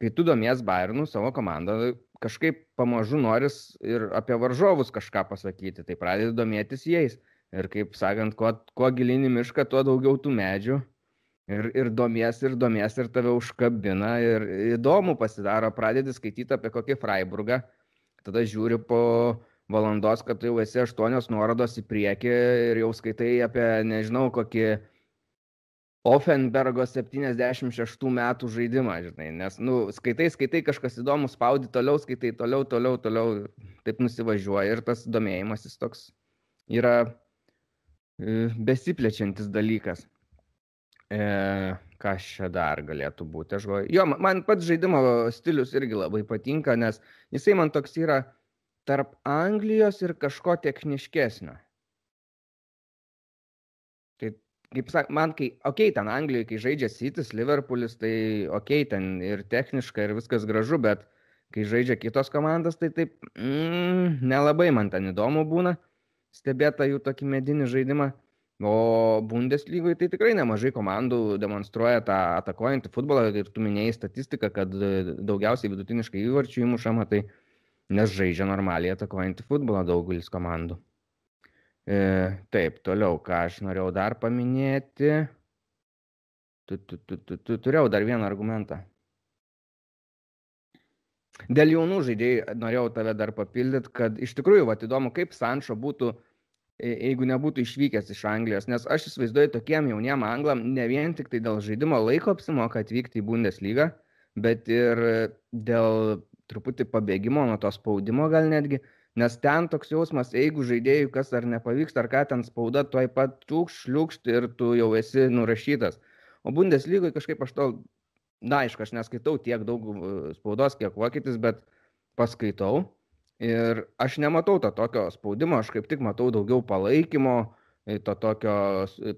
kai tu domies Bayernu savo komandą, kažkaip pamažu noris ir apie varžovus kažką pasakyti, tai pradedi domėtis jais. Ir kaip sakant, kuo, kuo gilinį mišką, tuo daugiau tų medžių. Ir, ir domies, ir domies, ir tave užkabina, ir įdomu pasidaro, pradedi skaityti apie kokį Freiburgą, tada žiūri po valandos, kad jau esi aštuonios nuorodos į priekį ir jau skaitai apie, nežinau, kokį Offenbergo 76 metų žaidimą, žinai, nes, nu, skaitai, skaitai kažkas įdomu, spaudi toliau, skaitai toliau, toliau, toliau, taip nusivažiuoja ir tas domėjimasis toks yra e, besiplečiantis dalykas. E, kas čia dar galėtų būti, aš galvoju. Jo, man pats žaidimo stilius irgi labai patinka, nes jisai man toks yra tarp Anglijos ir kažko techniškesnio kaip sak man kai okei ten anglijoj kai žaidžia sitis liverpulis tai okei ten ir techniška ir viskas gražu bet kai žaidžia kitos komandos tai taip mm, nelabai man ten įdomu būna stebėt tą jų tokį medinį žaidimą. O bundeslygoj tai tikrai nemažai komandų demonstruoja tą atakuojantį futbolą ir tu minėjai statistiką kad daugiausiai vidutiniškai įvarčių įmušama tai nes žaidžia normaliai atakuojantį futbolą daugelis komandų taip, toliau, ką aš norėjau dar paminėti. Tu, tu, tu, tu, tu, turėjau dar vieną argumentą. Dėl jaunų žaidėjų norėjau tave dar papildyti, kad iš tikrųjų, va, įdomu, kaip Sančio būtų, e, jeigu nebūtų išvykęs iš Anglijos, nes aš įsivaizduoju tokiem jauniem anglam ne vien tik tai dėl žaidimo laiko apsimoka atvykti į Bundeslygą, bet ir dėl truputį pabėgimo nuo to spaudimo gal netgi, Nes ten toks jausmas, jeigu žaidėjui kas ar nepavyks, ar ką ten spauda, tuoj pat čiūkš, šliukšt ir tu jau esi nurašytas. O Bundeslygoje kažkaip aš to, na aišku, aš neskaitau tiek daug e, spaudos, kiek vokietis, bet paskaitau. Ir aš nematau to tokio spaudimo, aš kaip tik matau daugiau palaikymo, e, to tokio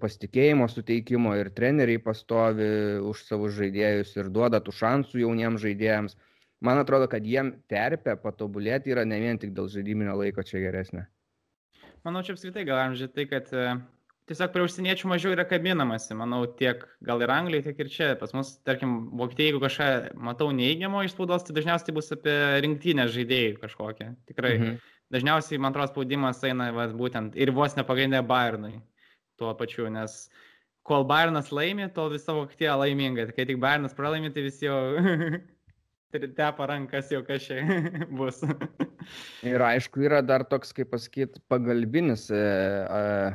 pasitikėjimo suteikimo ir treneriai pastovi už savo žaidėjus ir duoda tų šansų jauniems žaidėjams man atrodo, kad jiem terpė patobulėti yra ne vien tik dėl žaidiminio laiko čia geresnė. Manau, čia apskritai galim žiūrėti tai, kad e, tiesiog prie užsieniečių mažiau yra kabinamasi, manau, tiek gal ir Anglijoje, tiek ir čia. Pas mus, tarkim, Vokietijai, jeigu kažką matau neįgiamo iš spaudos, tai dažniausiai tai bus apie rinktinę žaidėjų kažkokią. Tikrai. Mhm. Dažniausiai, man atrodo, spaudimas eina va, būtent ir vos nepagrindė Bayernui tuo pačiu, nes kol Bayernas laimi, tol visa Vokietija laiminga. Kai tik Bayernas pralaimi, tai visi jau tepa rankas jau kas čia bus. ir aišku, yra dar toks, kaip pasakyti, pagalbinis e, e,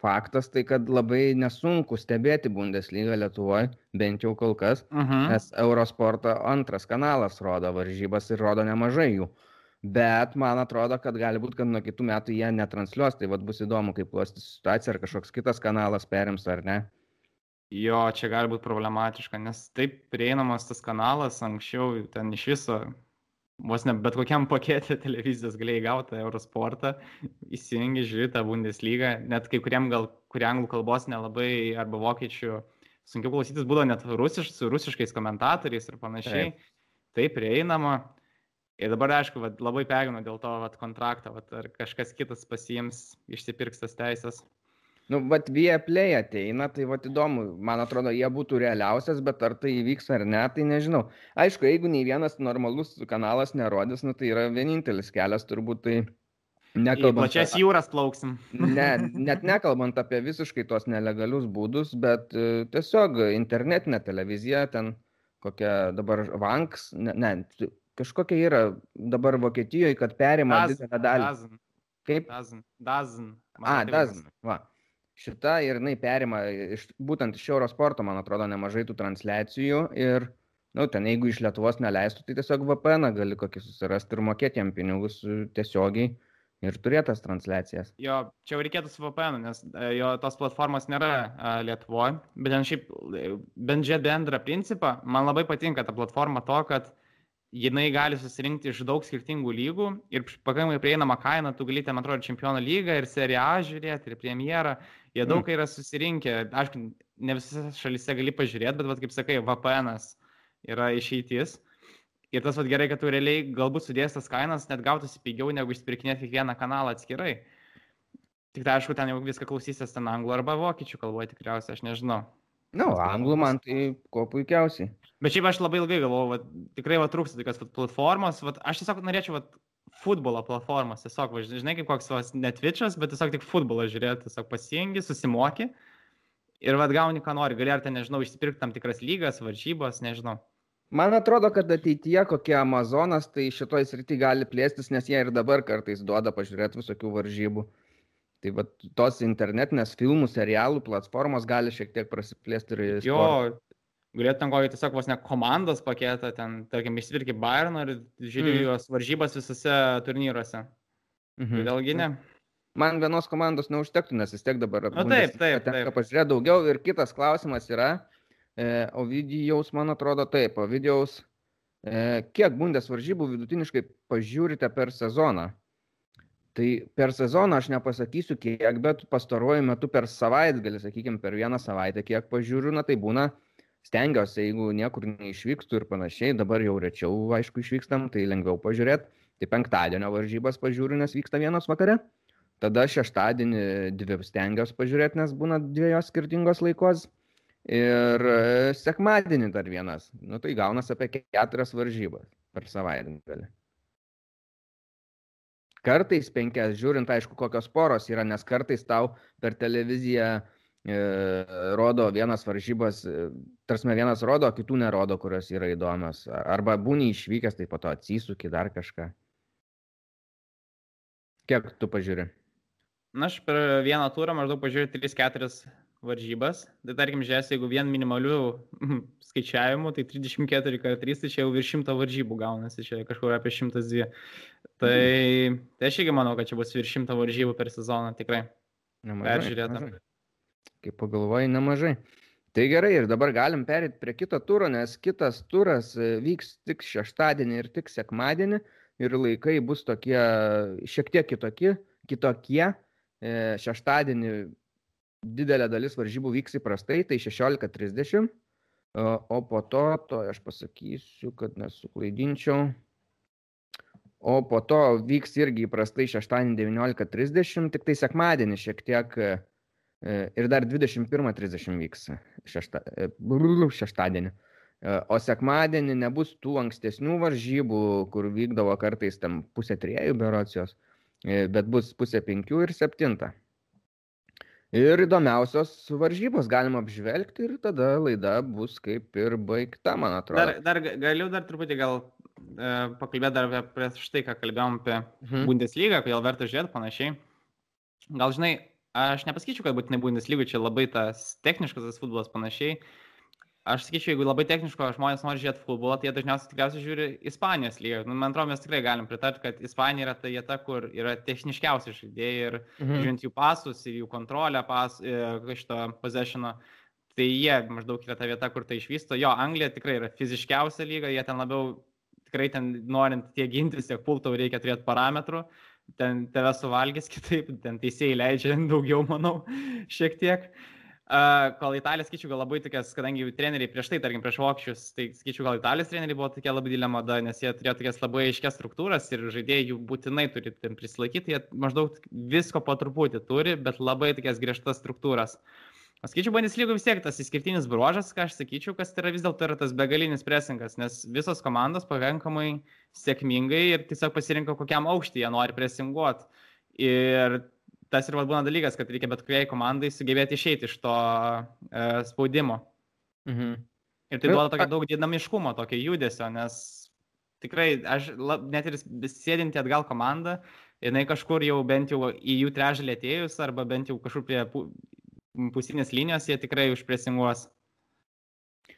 faktas, tai kad labai nesunku stebėti Bundesliga Lietuvoje, bent jau kol kas, uh mhm. -huh. nes Eurosporto antras kanalas rodo varžybas ir rodo nemažai jų. Bet man atrodo, kad gali būti, kad nuo kitų metų jie netransliuos, tai vad bus įdomu, kaip klostys situacija, ar kažkoks kitas kanalas perims ar ne. Jo, čia gali būti problematiška, nes taip prieinamas tas kanalas, anksčiau ten iš viso, vos ne bet kokiam pakete televizijos galėjai gauti Eurosportą, įsijungi, žiūri tą Bundesliga, net kai kuriem gal, kurie anglų kalbos nelabai arba vokiečių sunkiau klausytis būdavo net rusiš, su rusiškais komentatoriais ir panašiai. Taip, taip prieinama. Ir dabar, aišku, vat, labai perginu dėl to vat, kontrakto, vat, ar kažkas kitas pasiims, išsipirks tas teisės. Nu, bet Vieplay ateina, tai vat įdomu, man atrodo, jie būtų realiausias, bet ar tai įvyks ar ne, tai nežinau. Aišku, jeigu nei vienas normalus kanalas nerodys, nu, tai yra vienintelis kelias turbūt tai Nekalbant, plačias jūras plauksim. ne, net nekalbant apie visiškai tos nelegalius būdus, bet e, tiesiog internetinė televizija, ten kokia dabar Vanks, ne, ne kažkokia yra dabar Vokietijoje, kad perima didelę dalį. Dazn. Kaip? Dazn. Dazn. A, Dazn. Va. Šita ir jinai perima iš, būtent iš Eurosporto, man atrodo, nemažai tų transliacijų ir, na, nu, ten jeigu iš Lietuvos neleistų, tai tiesiog VPN gali kokį susirasti ir mokėti jam pinigus tiesiogiai ir turėtas transliacijas. Jo, čia jau reikėtų su VPN, nes e, jo tos platformos nėra e, Lietuvoje, bet ten šiaip, e, bent žiūrėt bendrą principą, man labai patinka ta platforma to, kad jinai gali susirinkti iš daug skirtingų lygų ir pakankamai prieinama kaina, tu gali ten, atrodo, čempionų lygą ir seriją A žiūrėti, ir premjerą, jie daug mm. yra susirinkę, aišku, ne visose šalise gali pažiūrėti, bet, vat, kaip sakai, VPN yra išeitis. Ir tas vat gerai, kad tu realiai galbūt sudės tas kainas, net gautųsi pigiau negu išpirkinėti kiekvieną kanalą atskirai. Tik tai aišku, ten jau viską klausysis ten anglų arba vokiečių kalboje tikriausiai, aš nežinau. Na, no, anglų man tai kuo puikiausiai. Bet šiaip aš labai ilgai galvojau, va, tikrai va, trūksta tokios platformos, va, aš tiesiog norėčiau va, futbolo platformos, tiesiog, va, žinai, kaip koks va, netvičias, bet tiesiog tik futbolą žiūrėti, tiesiog pasijungi, susimoki ir va, gauni, ką nori, gali ar ten, nežinau, išsipirkti tam tikras lygas, varžybos, nežinau. Man atrodo, kad ateityje kokie Amazonas tai šitoj srity gali plėstis, nes jie ir dabar kartais duoda pažiūrėti visokių varžybų. Tai va, tos internetinės filmų, serialų platformos gali šiek tiek prasiplėsti ir... Jo, galėtum kokį tiesiog vos ne komandos paketą, ten, tarkim, išsvirki Bayern ir žiūri mm. jos varžybas visose turnyruose. Mhm. Kodėlgi ne? Man vienos komandos neužtektų, nes vis tiek dabar... Na taip, taip. taip. Pažiūrėti daugiau ir kitas klausimas yra, E, Ovidijaus, man atrodo, taip, Ovidijaus, e, kiek bundės varžybų vidutiniškai pažiūrite per sezoną? Tai per sezoną aš nepasakysiu kiek, bet pastaruoju metu per savaitgalį, sakykime, per vieną savaitę kiek pažiūriu, na tai būna, stengiuosi, jeigu niekur neišvykstų ir panašiai, dabar jau rečiau, aišku, išvykstam, tai lengviau pažiūrėti. Tai penktadienio varžybas pažiūriu, nes vyksta vienos vakare. Tada šeštadienį dvi stengiuosi pažiūrėti, nes būna dviejos skirtingos laikos. Ir e, sekmadienį dar vienas. Nu tai gaunas apie keturias varžybas per savaitgalį. Kartais penkias, žiūrint, aišku, kokios poros yra, nes kartais tau per televiziją e, rodo vienas varžybas, e, tarsi vienas rodo, kitų nerodo, kurios yra įdomios. Arba būni išvykęs, tai po to atsisuki dar kažką. Kiek tu pažiūri? Na, aš per vieną turą maždaug pažiūrėjau 3-4 varžybas, tai tarkim, žiūrės, jeigu vien minimalių skaičiavimų, tai 34 kart 3, tai čia jau virš 100 varžybų gaunasi, čia kažkur apie 102. Tai, tai aš irgi manau, kad čia bus virš 100 varžybų per sezoną, tikrai. Nemažai. Peržiūrėta. Kaip pagalvojai, nemažai. Tai gerai, ir dabar galim perėti prie kito turo, nes kitas turas e, vyks tik šeštadienį ir tik sekmadienį ir laikai bus tokie šiek tiek kitokie. kitokie. E, šeštadienį didelė dalis varžybų vyks įprastai, tai 16.30, o po to, to aš pasakysiu, kad nesuklaidinčiau, o po to vyks irgi įprastai šeštadienį 19.30, tik tai sekmadienį šiek tiek e, ir dar 21.30 vyks šešta, šeštadienį. O sekmadienį nebus tų ankstesnių varžybų, kur vykdavo kartais tam pusė triejų berocijos, bet bus pusė penkių ir septinta. Ir įdomiausios varžybos galima apžvelgti ir tada laida bus kaip ir baigta, man atrodo. Dar, dar galiu dar truputį gal e, pakalbėti dar apie prieš tai, ką kalbėjom apie mhm. Bundeslygą, kodėl verta žiūrėti panašiai. Gal žinai, aš nepasakyčiau, kad būtinai Bundeslyga čia labai tas techniškas tas futbolas panašiai, Aš sakyčiau, jeigu labai techniško žmonės nori žiūrėti futbolą, tai jie dažniausiai tikriausiai žiūri Ispanijos lygą. Nu, man atrodo, mes tikrai galim pritarti, kad Ispanija yra ta vieta, kur yra techniškiausi žaidėjai ir mhm. žiūrint jų pasus ir jų kontrolę pas, e, šito possessiono, tai jie maždaug yra ta vieta, kur tai išvysto. Jo, Anglija tikrai yra fiziškiausia lyga, jie ten labiau, tikrai ten norint tiek gintis, tiek pultau reikia turėti parametrų. Ten tave suvalgys kitaip, ten teisėjai leidžia daugiau, manau, šiek tiek. Uh, Uh, kol Italija, skaičiu, gal labai tokias, kadangi treneriai prieš tai, tarkim, prieš vokiečius, tai skaičiu, gal Italijos treneriai buvo tokia labai didelė mada, nes jie turėjo tokias labai aiškias struktūras ir žaidėjai jų būtinai turi ten prisilaikyti, jie maždaug visko po truputį turi, bet labai tokias griežtas struktūras. Aš skaičiu, bandys lygų vis tiek tas išskirtinis bruožas, ką aš sakyčiau, kas tai yra vis dėlto yra tas begalinis presingas, nes visos komandos pakankamai sėkmingai ir tiesiog pasirinko, kokiam aukštį jie nori presinguoti. Ir tas ir būna dalykas, kad reikia bet kuriai komandai sugebėti išeiti iš to e, spaudimo. Mhm. Ir tai duoda tokio daug dinamiškumo, tokio judesio, nes tikrai aš net ir sėdinti atgal komandą, jinai kažkur jau bent jau į jų trežalį atėjus arba bent jau kažkur prie pusinės linijos jie tikrai užpresinguos.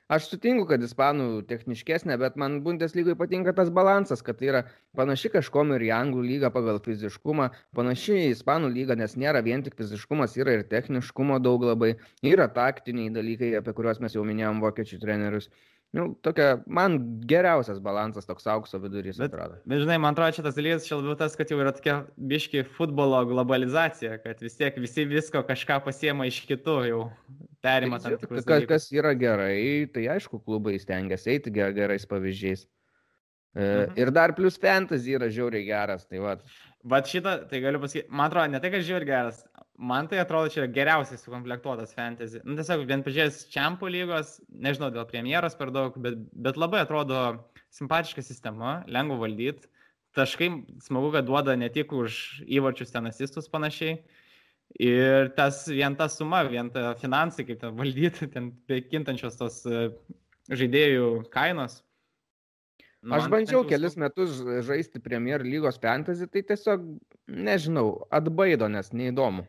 Aš sutinku, kad ispanų techniškesnė, bet man Bundeslygai patinka tas balansas, kad tai yra panaši kažkom ir į anglų lygą pagal fiziškumą, panaši į ispanų lygą, nes nėra vien tik fiziškumas, yra ir techniškumo daug labai, yra taktiniai dalykai, apie kuriuos mes jau minėjom vokiečių trenerius. Nu, tokia, man geriausias balansas toks aukso vidurys bet, atrodo. Bet žinai, man atrodo, šitas dalykas čia labiau tas, kad jau yra tokia biški futbolo globalizacija, kad vis tiek visi visko kažką pasiema iš kitų, jau perima tam tikrus. Kas, kas yra gerai, tai aišku, klubai stengiasi eiti gerais pavyzdžiais. E, mhm. Ir dar plus fantasy yra žiauriai geras, tai va. Bet šitą, tai galiu pasakyti, man atrodo, ne tai, kad žiauriai geras, man tai atrodo čia geriausiai sukomplektuotas fantasy. Nu, tiesiog vien pažiūrėjęs čempų lygos, nežinau dėl premjeros per daug, bet, bet labai atrodo simpatiška sistema, lengva valdyti. Taškai smagu, kad duoda ne tik už įvarčius ten asistus panašiai. Ir tas vien ta suma, vien ta finansai, kaip ten valdyti, ten kintančios tos e, žaidėjų kainos. Nu, Aš bandžiau kelis metus žaisti Premier lygos fantasy, tai tiesiog, nežinau, atbaido, nes neįdomu.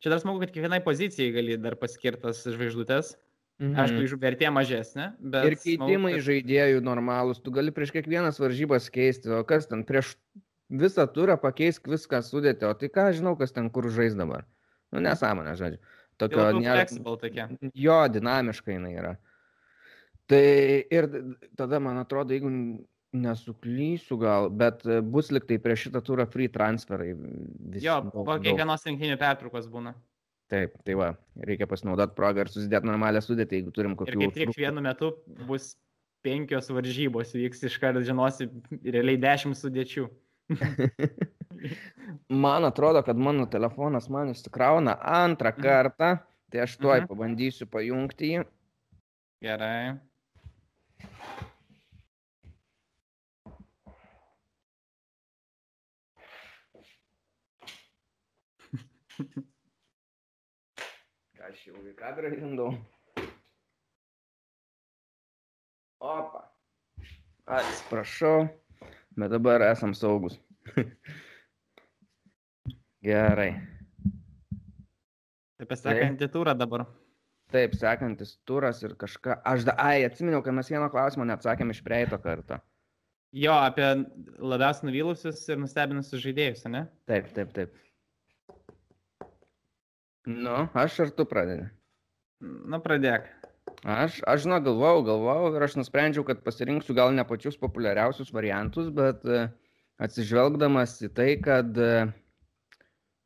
Čia dar smagu, kad kiekvienai pozicijai gali dar paskirtas žvaigždutės. Mhm. Aišku, vertė mažesnė. Ir keitimai smagu, kad... žaidėjų normalūs, tu gali prieš kiekvienas varžybas keisti, o kas ten prieš visą turą pakeisk viską sudėti, o tai ką žinau, kas ten kur žais dabar. Nu, nesąmonė, žodžiu. Tokio nėra. Jo, dinamiškai jinai yra. Tai ir tada, man atrodo, jeigu Nesuklysiu gal, bet e, bus liktai prieš šitą turą free transferai. Vis, jo, daug, po kiekvienos rinkinių pertraukos būna. Taip, tai va, reikia pasinaudoti progą ir susidėti normalią sudėtį, jeigu turim kokių... Ir kaip tik vienu metu bus penkios varžybos, vyks iš karto žinosi realiai dešimt sudėčių. man atrodo, kad mano telefonas man įsikrauna antrą mhm. kartą, tai aš tuoj mhm. pabandysiu pajungti jį. Gerai. Aš jau į kadrą lindau. Opa. Atsiprašau, bet dabar esam saugus. Gerai. Taip, sekantį turą dabar. Taip, sekantis turas ir kažką. Aš, da, ai, atsiminiau, kad mes vieno klausimo neatsakėm iš prieito karto. Jo, apie labiausiai nuvylusius ir nustebinusius žaidėjus, ne? Taip, taip, taip. Nu, aš ar tu pradedi? Na, pradėk. Aš, aš žinau, galvojau, galvojau ir aš nusprendžiau, kad pasirinksiu gal ne pačius populiariausius variantus, bet e, atsižvelgdamas į tai, kad, e,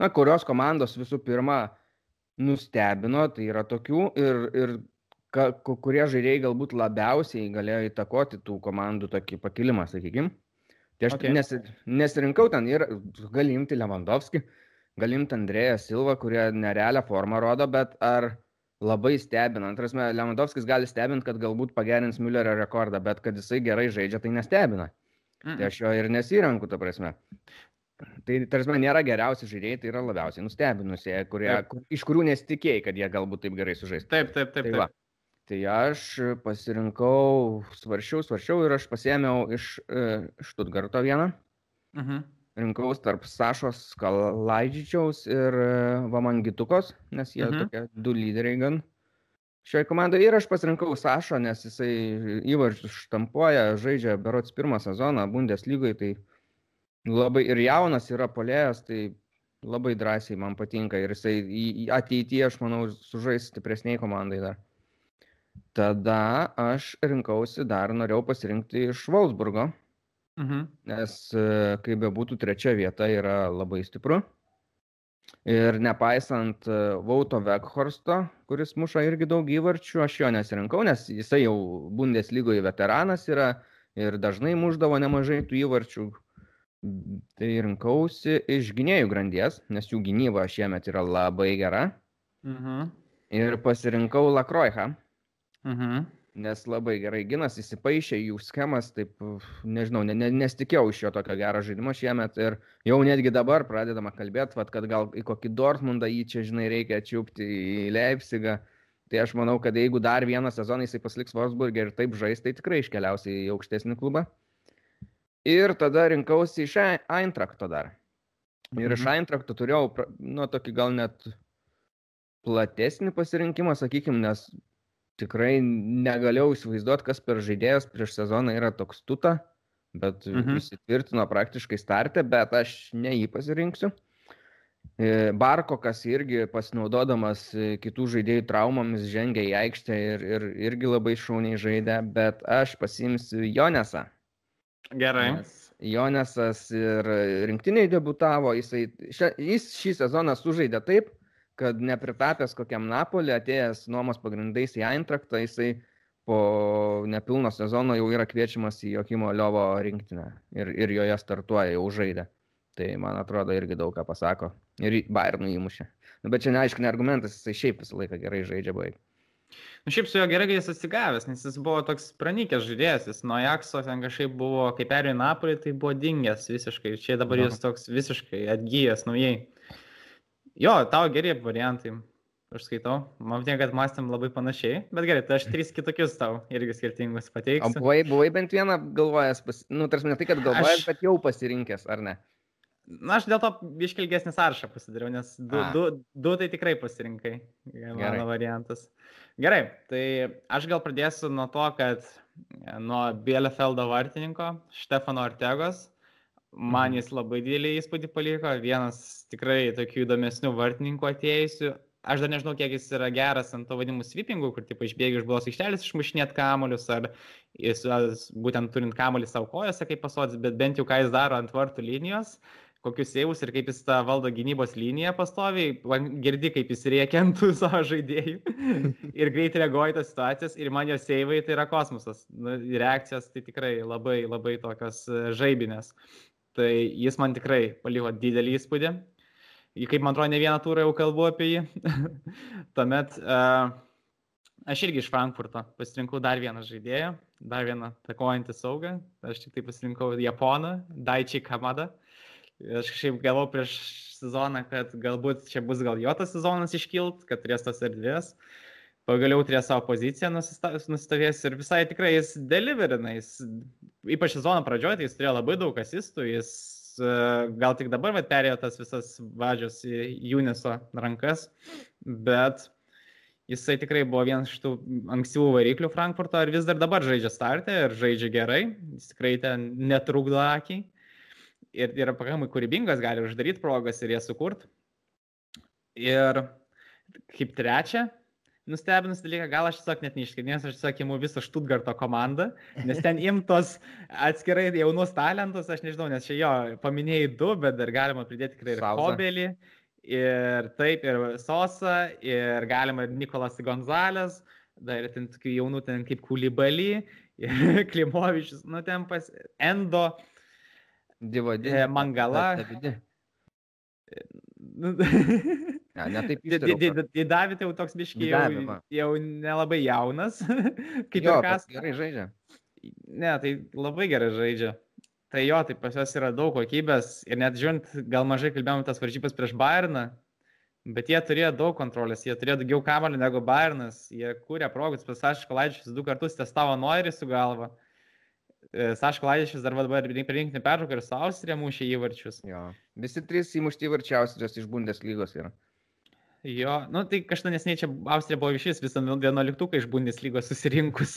na, kurios komandos visų pirma nustebino, tai yra tokių ir, ir ka, kurie žaidėjai galbūt labiausiai galėjo įtakoti tų komandų tokį pakilimą, sakykime. Tai aš okay. nes, nesirinkau ten ir gali imti Lewandowski, gali imti Andrėją Silvą, kurie nerealią formą rodo, bet ar labai stebina. Antras, Lewandowskis gali stebinti, kad galbūt pagerins Müllerio rekordą, bet kad jisai gerai žaidžia, tai nestebina. Mm. Tai aš jo ir nesirenku, ta prasme. Tai, tarsi, nėra geriausi žaidėjai, tai yra labiausiai nustebinusie, kurie, kur, iš kurių nesitikėjai, kad jie galbūt taip gerai sužais. Taip, taip, taip. Tai, taip. Va. tai aš pasirinkau, svaršiau, svaršiau ir aš pasėmiau iš uh, Štutgarto vieną. Uh mhm. -huh rinkaus tarp Sašos Kalaidžičiaus ir e, Vamangitukos, nes jie mhm. tokie du lyderiai gan šioje komandoje. Ir aš pasirinkau Sašą, nes jisai įvarčius štampuoja, žaidžia berots pirmą sezoną Bundeslygoje, tai labai ir jaunas yra polėjas, tai labai drąsiai man patinka ir jisai ateityje, aš manau, sužais stipresniai komandai dar. Tada aš rinkausi dar, norėjau pasirinkti iš Wolfsburgo. Mhm. Nes e, kaip bebūtų, trečia vieta yra labai stipru. Ir nepaisant e, Vauto Vekhorsto, kuris muša irgi daug įvarčių, aš jo nesirinkau, nes jisai jau Bundeslygoje veteranas yra ir dažnai muždavo nemažai tų įvarčių. Tai rinkausi iš gynėjų grandies, nes jų gynyba šiemet yra labai gera. Mhm. Ir pasirinkau Lakroichą. Mhm. Nes labai gerai ginas, įsipaišė jų schemas, taip, nežinau, ne, ne, nesitikėjau iš jo tokio gero žaidimo šiemet ir jau netgi dabar pradedama kalbėti, kad gal į kokį Dortmundą jį čia, žinai, reikia čiūpti į Leipzigą. Tai aš manau, kad jeigu dar vieną sezoną jisai pasiliks Wolfsburgė ir taip žais, tai tikrai iškeliausi į aukštesnį klubą. Ir tada rinkausi iš Eintrakto dar. Ir iš mhm. Eintrakto turėjau, nu, tokį gal net platesnį pasirinkimą, sakykime, nes tikrai negalėjau įsivaizduoti, kas per žaidėjas prieš sezoną yra toks tuta, bet mhm. įsitvirtino praktiškai startę, bet aš ne jį pasirinksiu. E, Barkokas irgi pasinaudodamas e, kitų žaidėjų traumomis žengia į aikštę ir, ir irgi labai šauniai žaidė, bet aš pasimsiu Jonesą. Gerai. Nes Jonesas ir rinktiniai debutavo, jisai, šia, jis šį sezoną sužaidė taip, kad nepritapęs kokiam Napolį, atėjęs nuomos pagrindais į Eintraktą, jisai po nepilno sezono jau yra kviečiamas į Jokimo Liovo rinktinę ir, ir joje startuoja, jau žaidė. Tai man atrodo irgi daug ką pasako. Ir Bayernų įmušė. Nu, bet čia neaišku, ne argumentas, jisai šiaip visą laiką gerai žaidžia baig. Nu, šiaip su juo gerai, kad jis atsigavęs, nes jis buvo toks pranykęs žaidėjas, jis nuo Jakso ten kažkaip buvo, kai perėjo į Napolį, tai buvo dingęs visiškai. Čia dabar jis toks visiškai atgyjęs naujai. Jo, tavo geri variantai. Aš skaitau. Man tiek, kad mąstėm labai panašiai. Bet gerai, tai aš tris kitokius tau irgi skirtingus pateiksiu. O buvai, buvai bent vieną galvojęs, pas... nu, tarsi ne tai, kad galvojęs, aš... bet jau pasirinkęs, ar ne? Na, aš dėl to iškilgesnį sąrašą pasidariau, nes du, A. du, du tai tikrai pasirinkai. Mano gerai. variantas. Gerai, tai aš gal pradėsiu nuo to, kad nuo Bielefeldo vartininko, Štefano Ortegos, Man mhm. jis labai didelį įspūdį paliko, vienas tikrai tokių įdomesnių vartininkų atėjusių. Aš dar nežinau, kiek jis yra geras ant to vadinamų sweepingų, kur taip išbėgi iš blos aikštelės išmušinėt kamuolius, ar jis būtent turint kamuolį savo kojose kaip pasodis, bet bent jau ką jis daro ant vartų linijos, kokius seivus ir kaip jis tą valdo gynybos liniją pastoviai, girdi, kaip jis rėkia ant tų savo žaidėjų ir greit reaguoja tas situacijas ir man jo seivai tai yra kosmosas. Nu, reakcijos tai tikrai labai, labai tokios e, žaibinės. Tai jis man tikrai paliko didelį įspūdį. Kaip man atrodo, ne vieną turą jau kalbu apie jį. Tuomet uh, aš irgi iš Frankfurto pasirinkau dar vieną žaidėją, dar vieną takojantį saugą. Aš tik tai pasirinkau Japoną, Daichi Kamada. Aš kažkaip galvojau prieš sezoną, kad galbūt čia bus gal jo tas sezonas iškilt, kad turės tos erdvės. Pagaliau turės savo poziciją nusistovės ir visai tikrai jis deliverina, jis ypač sezono pradžioje, tai jis turėjo labai daug asistų, jis e, gal tik dabar vat, perėjo tas visas vadžios į Juniso rankas, bet jisai tikrai buvo vienas iš tų ankstyvų variklių Frankfurto ir vis dar dabar žaidžia startę ir žaidžia gerai, jis tikrai ten netrukdo akiai ir yra pakankamai kūrybingas, gali uždaryti progas ir jas sukurt. Ir kaip trečia, nustebinus dalyką, gal aš tiesiog net neišskirtinės, aš tiesiog imu visą Štutgarto komandą, nes ten imtos atskirai jaunus talentus, aš nežinau, nes čia jo paminėjai du, bet dar galima pridėti tikrai ir Kobelį, ir taip, ir Sosa, ir galima ir Nikolas Gonzalės, dar ten tokių jaunų ten kaip Kulibaly, ir Klimovičius, nu ten pas Endo, Divadė, e, Mangala. Ne, ne taip. David jau toks biškiai jau, jau nelabai jaunas. Kaip jo, ir kas. Gerai žaidžia. Ne, tai labai gerai žaidžia. Tai jo, tai pas juos yra daug kokybės ir net žiūrint, gal mažai kalbėjome tas varžybas prieš Bayerną, bet jie turėjo daug kontrolės, jie turėjo daugiau kamalių negu Bayernas, jie kūrė progus, pas Sašką Laidžius du kartus testavo Noirį su galva. E, Saško Laidišis dar dabar rinktinį pertrauką ir su Austrija mušė įvarčius. Jo. Visi trys įmušti įvarčiausias iš Bundeslygos yra. Jo, nu tai kažkada nesiniai čia Austrija buvo iš vis visą vienuoliktuką iš Bundeslygos susirinkus.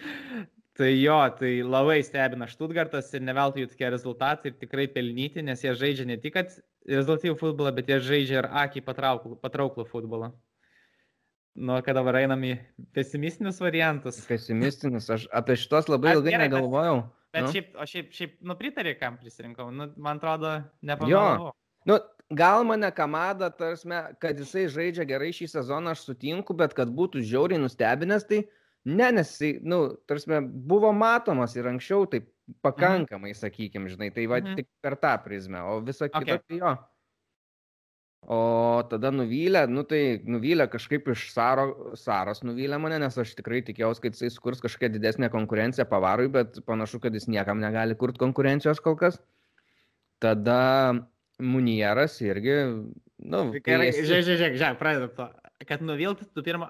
tai jo, tai labai stebina Štutgartas ir neveltui jų tokie rezultatai ir tikrai pelnyti, nes jie žaidžia ne tik rezultatyvų futbolą, bet jie žaidžia ir akį patrauklų, patrauklų futbolą. Nu, kad dabar einam į pesimistinius variantus. Pesimistinis, aš apie šitos labai ilgai gerai, negalvojau. Bet, bet nu? šiaip, o šiaip, šiaip, nu, pritarė, kam prisirinkau. Nu, man atrodo, nepamanau. Nu, gal mane Kamada, tarsi, kad jisai žaidžia gerai šį sezoną, aš sutinku, bet kad būtų žiauriai nustebinęs, tai ne, nes jisai, nu, tarsi, buvo matomas ir anksčiau, tai pakankamai, mhm. sakykim, žinai, tai va mhm. tik per tą prizmę, o visą kitą, okay. tai jo. O tada nuvylė, nu tai nuvylė kažkaip iš Saro, Saros nuvylė mane, nes aš tikrai tikėjausi, kad jisai sukurs kažkokią didesnę konkurenciją pavarui, bet panašu, kad jis niekam negali kurti konkurencijos kol kas. Tada Munieras irgi, nu, Tai Gerai, esi- žiūrėk, žiūrėk, žiūrėk, to. Kad nuvilti, tu pirmą,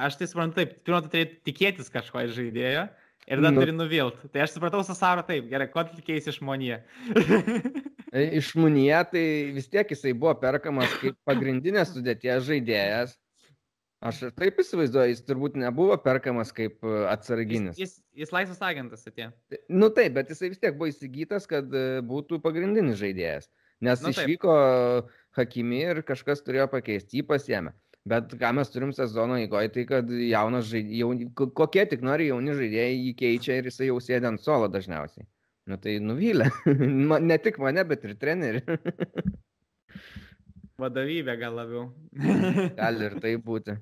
aš tai suprantu taip, pirmą tu turėjai tikėtis kažko iš žaidėjo ir tada Nu. turi nuvilti. Tai aš supratau su Saro taip, gerai, ko tu tikėjai iš Monė. E, Iš Munie tai vis tiek jisai buvo perkamas kaip pagrindinės sudėties žaidėjas. Aš ir taip įsivaizduoju, jis turbūt nebuvo perkamas kaip e, jis, atsarginis. jis, jis laisvas agentas atėjo. Nu taip, bet jisai vis tiek buvo įsigytas, kad e, būtų pagrindinis žaidėjas. Nes Nu nu, taip. išvyko Hakimi ir kažkas turėjo pakeisti, jį pasiemė. Bet ką mes turim sezono įgoje, tai kad jaunas žaidėjas, kokie tik nori jauni žaidėjai jį keičia ir jisai jau sėdė ant solo dažniausiai. Nu tai nuvylė. Ne tik mane, bet ir trenerių. Vadovybė gal labiau. Gali ir tai būti.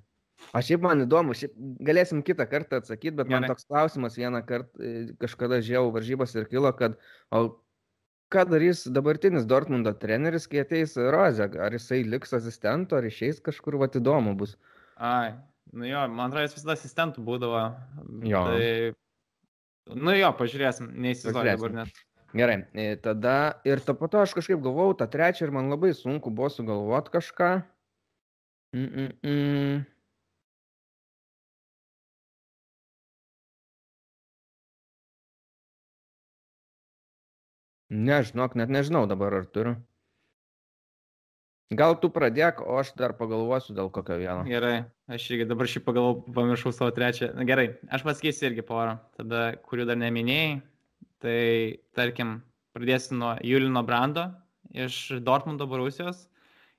O šiaip man įdomu, šiaip galėsim kitą kartą atsakyti, bet man Gerai. toks klausimas vieną kartą e, kažkada žiau varžybas ir kilo, kad o ką darys dabartinis Dortmundo treneris, kai ateis Rozė, ar jisai liks asistentu, ar išeis kažkur, va įdomu bus. Ai, nu jo, man atrodo, jis visada asistentų būdavo. Jo. Tai... Nu jo, pažiūrėsim, neįsivaizduoju dabar net. Gerai, e, tada ir to po to aš kažkaip galvojau, tą trečią ir man labai sunku buvo sugalvoti kažką. Mm -mm -mm. Nežinok, net nežinau dabar ar turiu. Gal tu pradėk, o aš dar pagalvosiu dėl kokio vieno. Gerai, aš irgi dabar šį pagalvojau, pamiršau savo trečią. Na gerai, aš pasakysiu irgi porą, tada, kurių dar neminėjai. Tai tarkim, pradėsiu nuo Julino Brando iš Dortmundo Borusijos.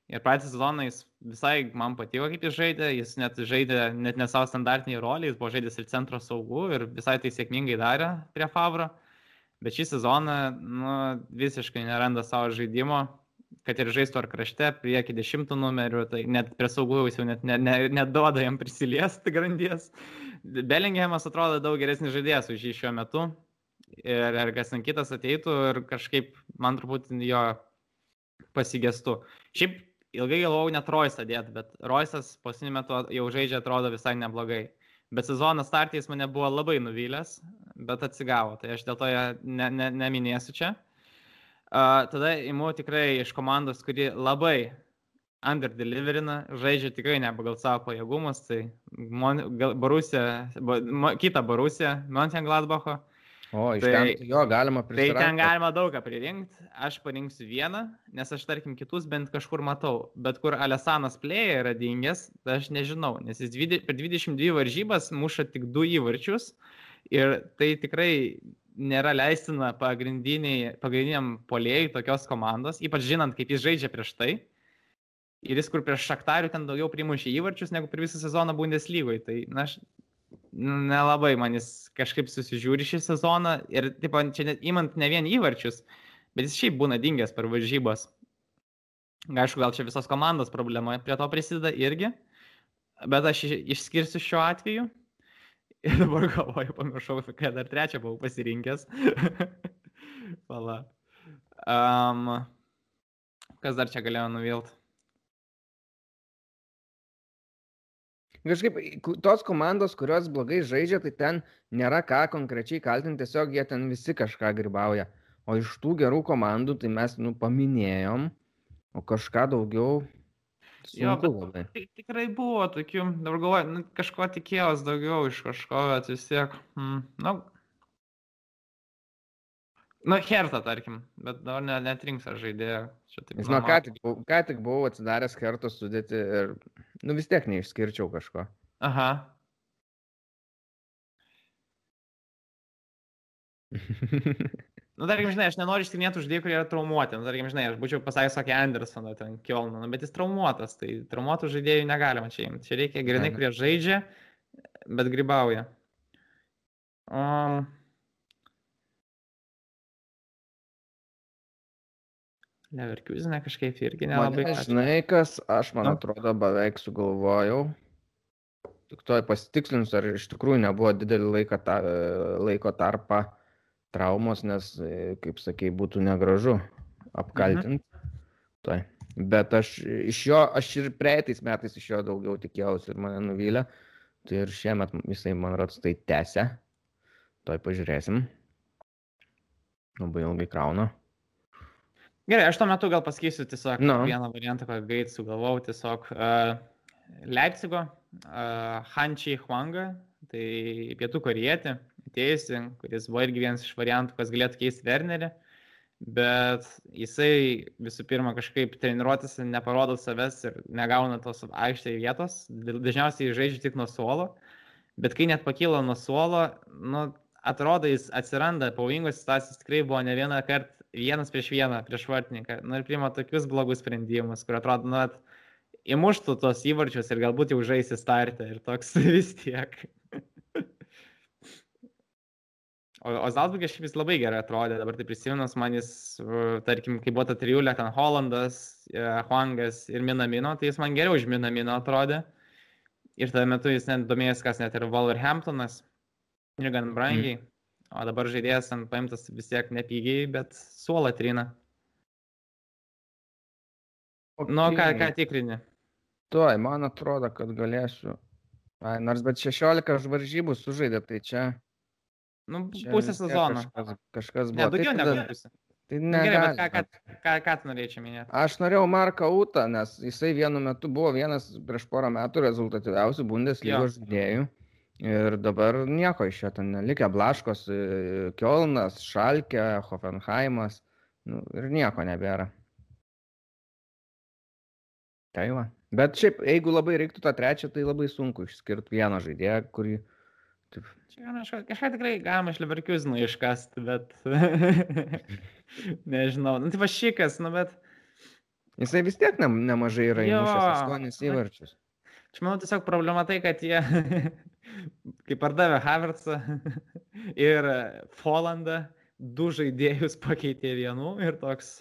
Ir praeitą sezoną jis visai man patiko, kaip jis žaidė, jis net žaidė net ne savo standartinį rolį, jis buvo žaidęs ir centro saugų ir visai tai sėkmingai darė prie Favro. Bet šį sezoną nu, visiškai neranda savo žaidimo, kad ir žaistų ar krašte, prieki dešimtų numerių, tai net prie saugų jau net ne, ne, neduoda jam prisiliesti grandies. Bellinghamas atrodo daug geresnis žaidėjas už jį šiuo metu. Ir, ir kas ten kitas ateitų ir kažkaip man truputį jo pasigestų. Šiaip ilgai galvojau net Roisą dėti, bet Roisas pasiniu metu jau žaidžia atrodo visai neblogai. Bet sezono startys mane buvo labai nuvylęs, bet atsigavo, tai aš dėl to ją ne, ne, neminėsiu čia. Uh, tada imu tikrai iš komandos, kuri labai underdeliverina, žaidžia tikrai ne pagal savo pajėgumus, tai Mon, gal, Borussia, bo, mo, kita Borussia, Mönchengladbacho. O, iš Tai- ten tai jo galima Tai prisirinkti. ten galima daug ką pririnkti, aš parinksiu vieną, nes aš tarkim kitus bent kažkur matau, bet kur Alesanas plėja yra dingęs, tai aš nežinau, nes jis dvide, per 22 varžybas muša tik du įvarčius ir tai tikrai nėra leistina pagrindiniam polėjui tokios komandos, ypač žinant, kaip jis žaidžia prieš tai. Ir jis kur prieš Šaktarių ten daugiau primušė įvarčius negu per visą sezoną Bundeslygoje. Tai na, aš nelabai man jis kažkaip susižiūri šį sezoną ir taip, čia net įmant ne vien įvarčius, bet jis šiaip būna dingęs per varžybas. Aišku, gal čia visos komandos problema prie to prisideda irgi, bet aš iš- išskirsiu šiuo atveju. Ir dabar galvoju, pamiršau, kad dar trečią buvau pasirinkęs. Pala. Um, kas dar čia galėjo nuvilti? Kažkaip tos komandos, kurios blogai žaidžia, tai ten nėra ką konkrečiai kaltinti, tiesiog jie ten visi kažką gribauja. O iš tų gerų komandų, tai mes, nu, paminėjom, o kažką daugiau. Jo, Sunku bet-. Tai tikrai buvo tokių, dabar galvoju, nu, kažko tikėjos daugiau iš kažko, bet vis tiek, mm, na, na, Hertha, tarkim, bet dabar ne, netrinks ar žaidėjo. Žinau, ką tik, ką tik buvau atsidaręs kertos sudėti ir, nu, vis tiek neišskirčiau kažko. Aha. Nu, tarkim, žinai, aš nenoriu išskrinėti žaidėjų, kurie yra traumuoti. Nu, tarkim, žinai, aš būčiau pasakęs kokį Andersoną, ten Kielną, nu, bet jis traumuotas, tai traumuotų žaidėjų negalima čia imti. Čia reikia grinai, ne. kurie žaidžia, bet gribauja. Um, Leverkusenė kažkaip irgi nelabai. Čia- žinai, kas aš, man Nu. atrodo, beveik sugalvojau. Tik to pasitikslinsiu, ar iš tikrųjų nebuvo didelį laiką ta, laiko tarpą traumos, nes, e, kaip sakei, būtų negražu apkaltinti. Mhm. Tai Bet aš iš jo, aš ir praeitais metais iš jo daugiau tikėjausi ir mane nuvylė. Tai ir šiemet jisai, man rodos, tai tęsia. Toj pažiūrėsim. Labai ilgai krauna. Gerai, aš tuo metu gal pasakysiu tiesiog Nu. vieną variantą, ką greit sugalvojau, tiesiog uh, Leipzigo, uh, Hančiai Huanga, tai pietų korietė, atėjusi, kuris buvo irgi vienas iš variantų, kas galėtų keisti Wernerį, bet jisai visų pirma kažkaip treniruotis neparodo savęs ir negauna tos aikštėje vietos, dažniausiai žaidžia tik nuo suolo, bet kai net pakyla nuo suolo, nu, atrodo, jis atsiranda pavojingos situacijos, tikrai buvo ne vieną kartą vienas prieš vieną, prieš vartininką, nu ir priima tokius blogus sprendimus, kur atrodo, nu, at, įmuštų tos įvarčius ir galbūt jau žaisi startę ir toks vis tiek. O, o Zalzburgė šiaip vis labai gerai atrodė, dabar tai prisiminus man jis, tarkim, kai buvo ta trijulė, ten Hollandas, uh, Huangas ir Minamino, tai jis man geriau už Minamino atrodė. Ir tada metu jis net domėjęs, kas net ir Wolverhamptonas, ir gan brangiai. Mm. O dabar žaidėjas ant paimtas vis tiek nepigiai, bet suolą trina. Nu, ką, ką tikrini? Tuoj, man atrodo, kad galėsiu. Ai, nors bet 16 varžybų sužaidė, tai čia... Nu, čia pusę sezono. Kažkas, kažkas buvo. Ne, daugiau tai negu pusę. Tai Nu, Gerai, bet ką, ką, ką, ką tu norėčiau minėti? Aš norėjau Marką Utą, nes jisai vienu metu buvo vienas prieš porą metų rezultatyviausių Bundeslygos žaidėjų. Ir dabar nieko iš jo ten nelikė. Blaškos, e, Kielnas, Šalkė, Hoffenheimas. Nu, ir nieko nebėra. Tai va. Bet šiaip, jeigu labai reiktų tą trečią, tai labai sunku išskirti vieną žaidėją, kurį... Galima kažką, kažką tikrai galima iš Leverkusenų iškasti, bet nežinau. Nu, tai va šikas, nu, bet jisai vis tiek ne, nemažai yra įmušęs aštuonis bet- įvarčius. Čia manau tiesiog problema tai, kad jie, kai pardavė Havertzą ir Folandą, du žaidėjus pakeitė vienu ir toks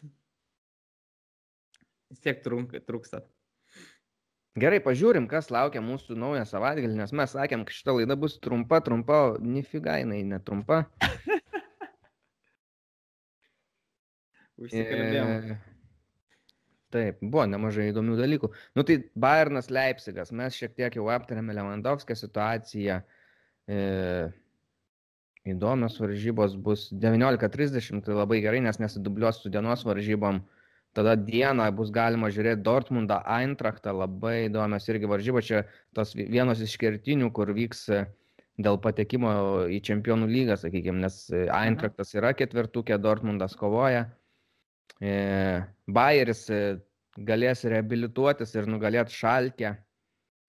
vis tiek trūksta. Gerai, pažiūrim, kas laukia mūsų naują savaitgalį, nes mes sakėm, kad šita laida bus trumpa, trumpa, o nifiga jinai netrumpa. Užsikalbėjom. E, Taip, buvo nemažai įdomių dalykų. Nu tai Bayernas Leipzigas, mes šiek tiek jau aptarėme Lewandowską situaciją. E, įdomios varžybos bus 19.30, tai labai gerai, nes nesidubliuos su dienos varžybom. Tada dieną bus galima žiūrėti Dortmundą, Eintrachtą, labai įdomios irgi varžybos. Čia tos vi- vienos iš kertinių, kur vyks e, dėl patekimo į Čempionų lygą, sakykime, nes e, Eintrachtas yra ketvirtukė, Dortmundas kovoja. E, Bayeris galės reabilituotis ir nugalėti šalkę.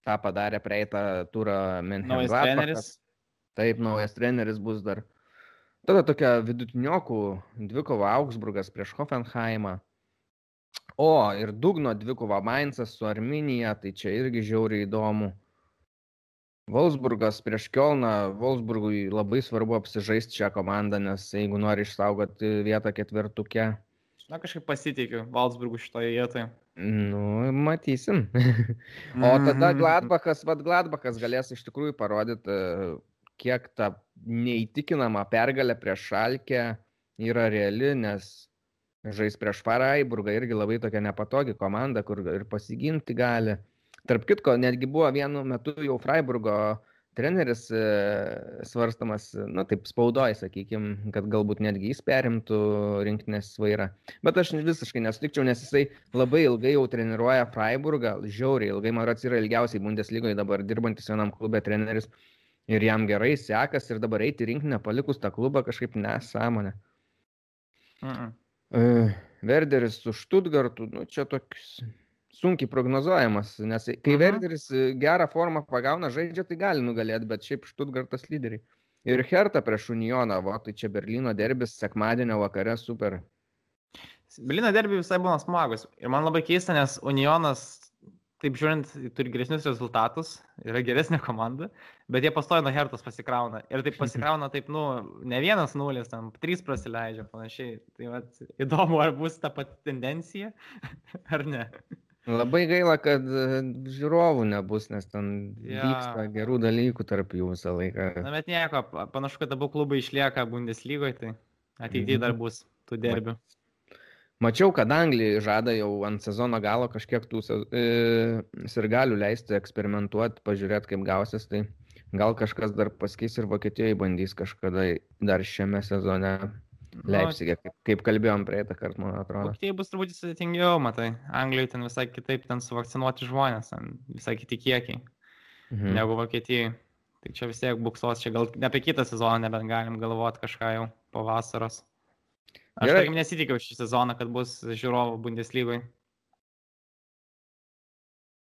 Ta padarė praeitą turą Naujas Menhengladbachas. treneris. Taip, naujas treneris bus dar. Tada tokia vidutiniokų dvikova Augsburgas prieš Hoffenheimą. O, ir dugno dvikova Mainzas su Arminija, tai čia irgi žiauriai įdomu. Wolfsburgas prieš Kielną, Wolfsburgui labai svarbu apsižaisti šią komandą, nes jeigu nori išsaugoti vietą ketvirtuke, Na, kažkaip pasitikiu Valsburgų šitoje vietoje. nu, matysim. O tada Mhm. Gladbachas, vad Gladbachas galės iš tikrųjų parodyti, kiek ta neįtikinama pergalė prieš Šalkę yra reali, nes žais prieš Faraiburgą irgi labai tokia nepatogi komanda, kur ir pasiginti gali. Tarp kitko, netgi buvo vienu metu jau Freiburgo treneris e, svarstamas, na taip, spaudoj, sakykime, kad galbūt netgi jis perimtų rinktinės vairą. Bet aš visiškai nesutikčiau, nes jisai labai ilgai jau treniruoja Freiburgą, žiauriai ilgai, man atrodo, yra ilgiausiai Bundeslygoje dabar dirbantis vienam klube treneris. Ir jam gerai sekas ir dabar eiti į rinkinę palikus tą klubą kažkaip nesąmonė. Mhm. E, Verderis su Štutgartu, nu čia toks sunkiai prognozuojamas, nes kai Mhm. Verderis gerą formą pagauna žaidžia, tai gali nugalėti, bet šiaip Štutgartas lyderiai. Ir Hertha prieš Unioną, va, tai čia Berlyno derbis sekmadienio vakare super. Berlyno derbi visai būna smagus. Ir man labai keista, nes Unionas, taip žiūrint, turi geresnius rezultatus, yra geresnė komanda, bet jie pastoja nuo Hertos pasikrauna. Ir taip pasikrauna, taip, nu, ne vienas nulis, tam trys prasileidžia panašiai. Tai vat, įdomu, ar bus ta pati tendencija, ar ne. Labai gaila, kad e, žiūrovų nebus, nes ten Jo. vyksta gerų dalykų tarp jų visą laiką. Na, bet nieko, pa- panašu, kad abu klubai išlieka Bundeslygoje, tai ateityje dar bus tų derbių. Mačiau, kad Anglija žada jau ant sezono galo kažkiek tų e, sirgalių leisti eksperimentuoti, pažiūrėti, kaip gausis. Tai gal kažkas dar paskeis ir Vokietijoje bandys kažkada dar šiame sezone Leipzigė, kaip, kaip kalbėjom praeitą kartą, man atrodo. Vokietijai bus turbūt sudėtingiau, matai. Anglijai ten visai kitaip, ten suvakcinuoti žmonės, visai kiti kiekiai mhm. negu Vokietijai. Tai čia vis tiek buksos, čia gal apie kitą sezoną nebent galim galvoti kažką jau po vasaros. Aš Gerai. tarkim nesitikiu šį sezoną, kad bus žiūrovų Bundeslygoje.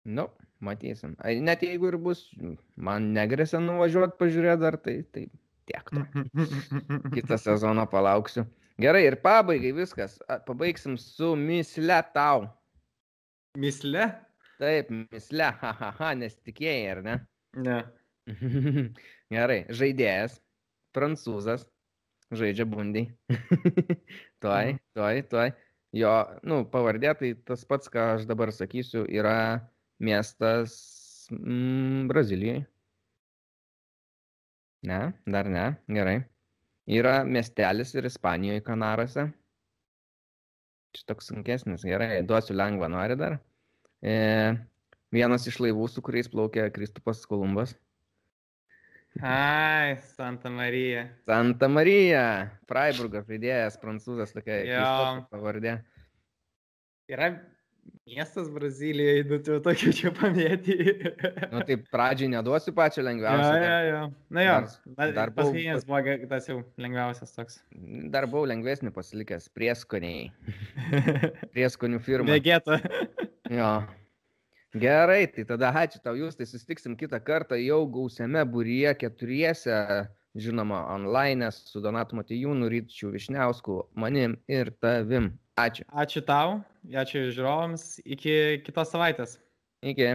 Nu, matysim. Net jeigu ir bus, man negrėsia nuvažiuoti pažiūrėti dar, tai, tai tiek to. Kitą sezoną palauksiu. Gerai, ir pabaigai viskas. Pabaigsim su misle tau. Misle? Taip, misle, hahaha, ha, nesitikėjai, ar ne? Ne. Gerai, žaidėjas, prancūzas, žaidžia bundiai. tuoj, tuoj, tuoj. Jo, nu, pavardė tai tas pats, ką aš dabar sakysiu, yra miestas mm, Brazilijoje. Ne, dar ne, gerai. Yra miestelis ir Ispanijoje, Kanarose. Čia toks sunkesnis, gerai, duosiu lengvą, nori dar. E, vienas iš laivų, su kuriais plaukė Kristupas Kolumbas. Ai, Santa Marija. Santa Marija. Freiburgas žaidėjas, prancūzas tokia pavardė. Yra miestas Brazilijoje, nu tu tokį čia pamėti. nu tai pradžiai neduosiu pačią lengviausią. Ja, ja, ja. Na jo, dar, dar paskutinis buvo tas jau lengviausias toks. Dar buvau lengvesnį pasilikęs, prieskoniai. Prieskonių firma. Vegeta. jo. Gerai, tai tada ačiū tau jūs, tai susitiksim kitą kartą jau gausiame būryje keturiese, žinoma, online su Donatu Matijūnu, Ryčiu Višniausku, manim ir tavim. Ačiū. Ačiū tau, ačiū žiūrovams, iki kitos savaitės. Iki.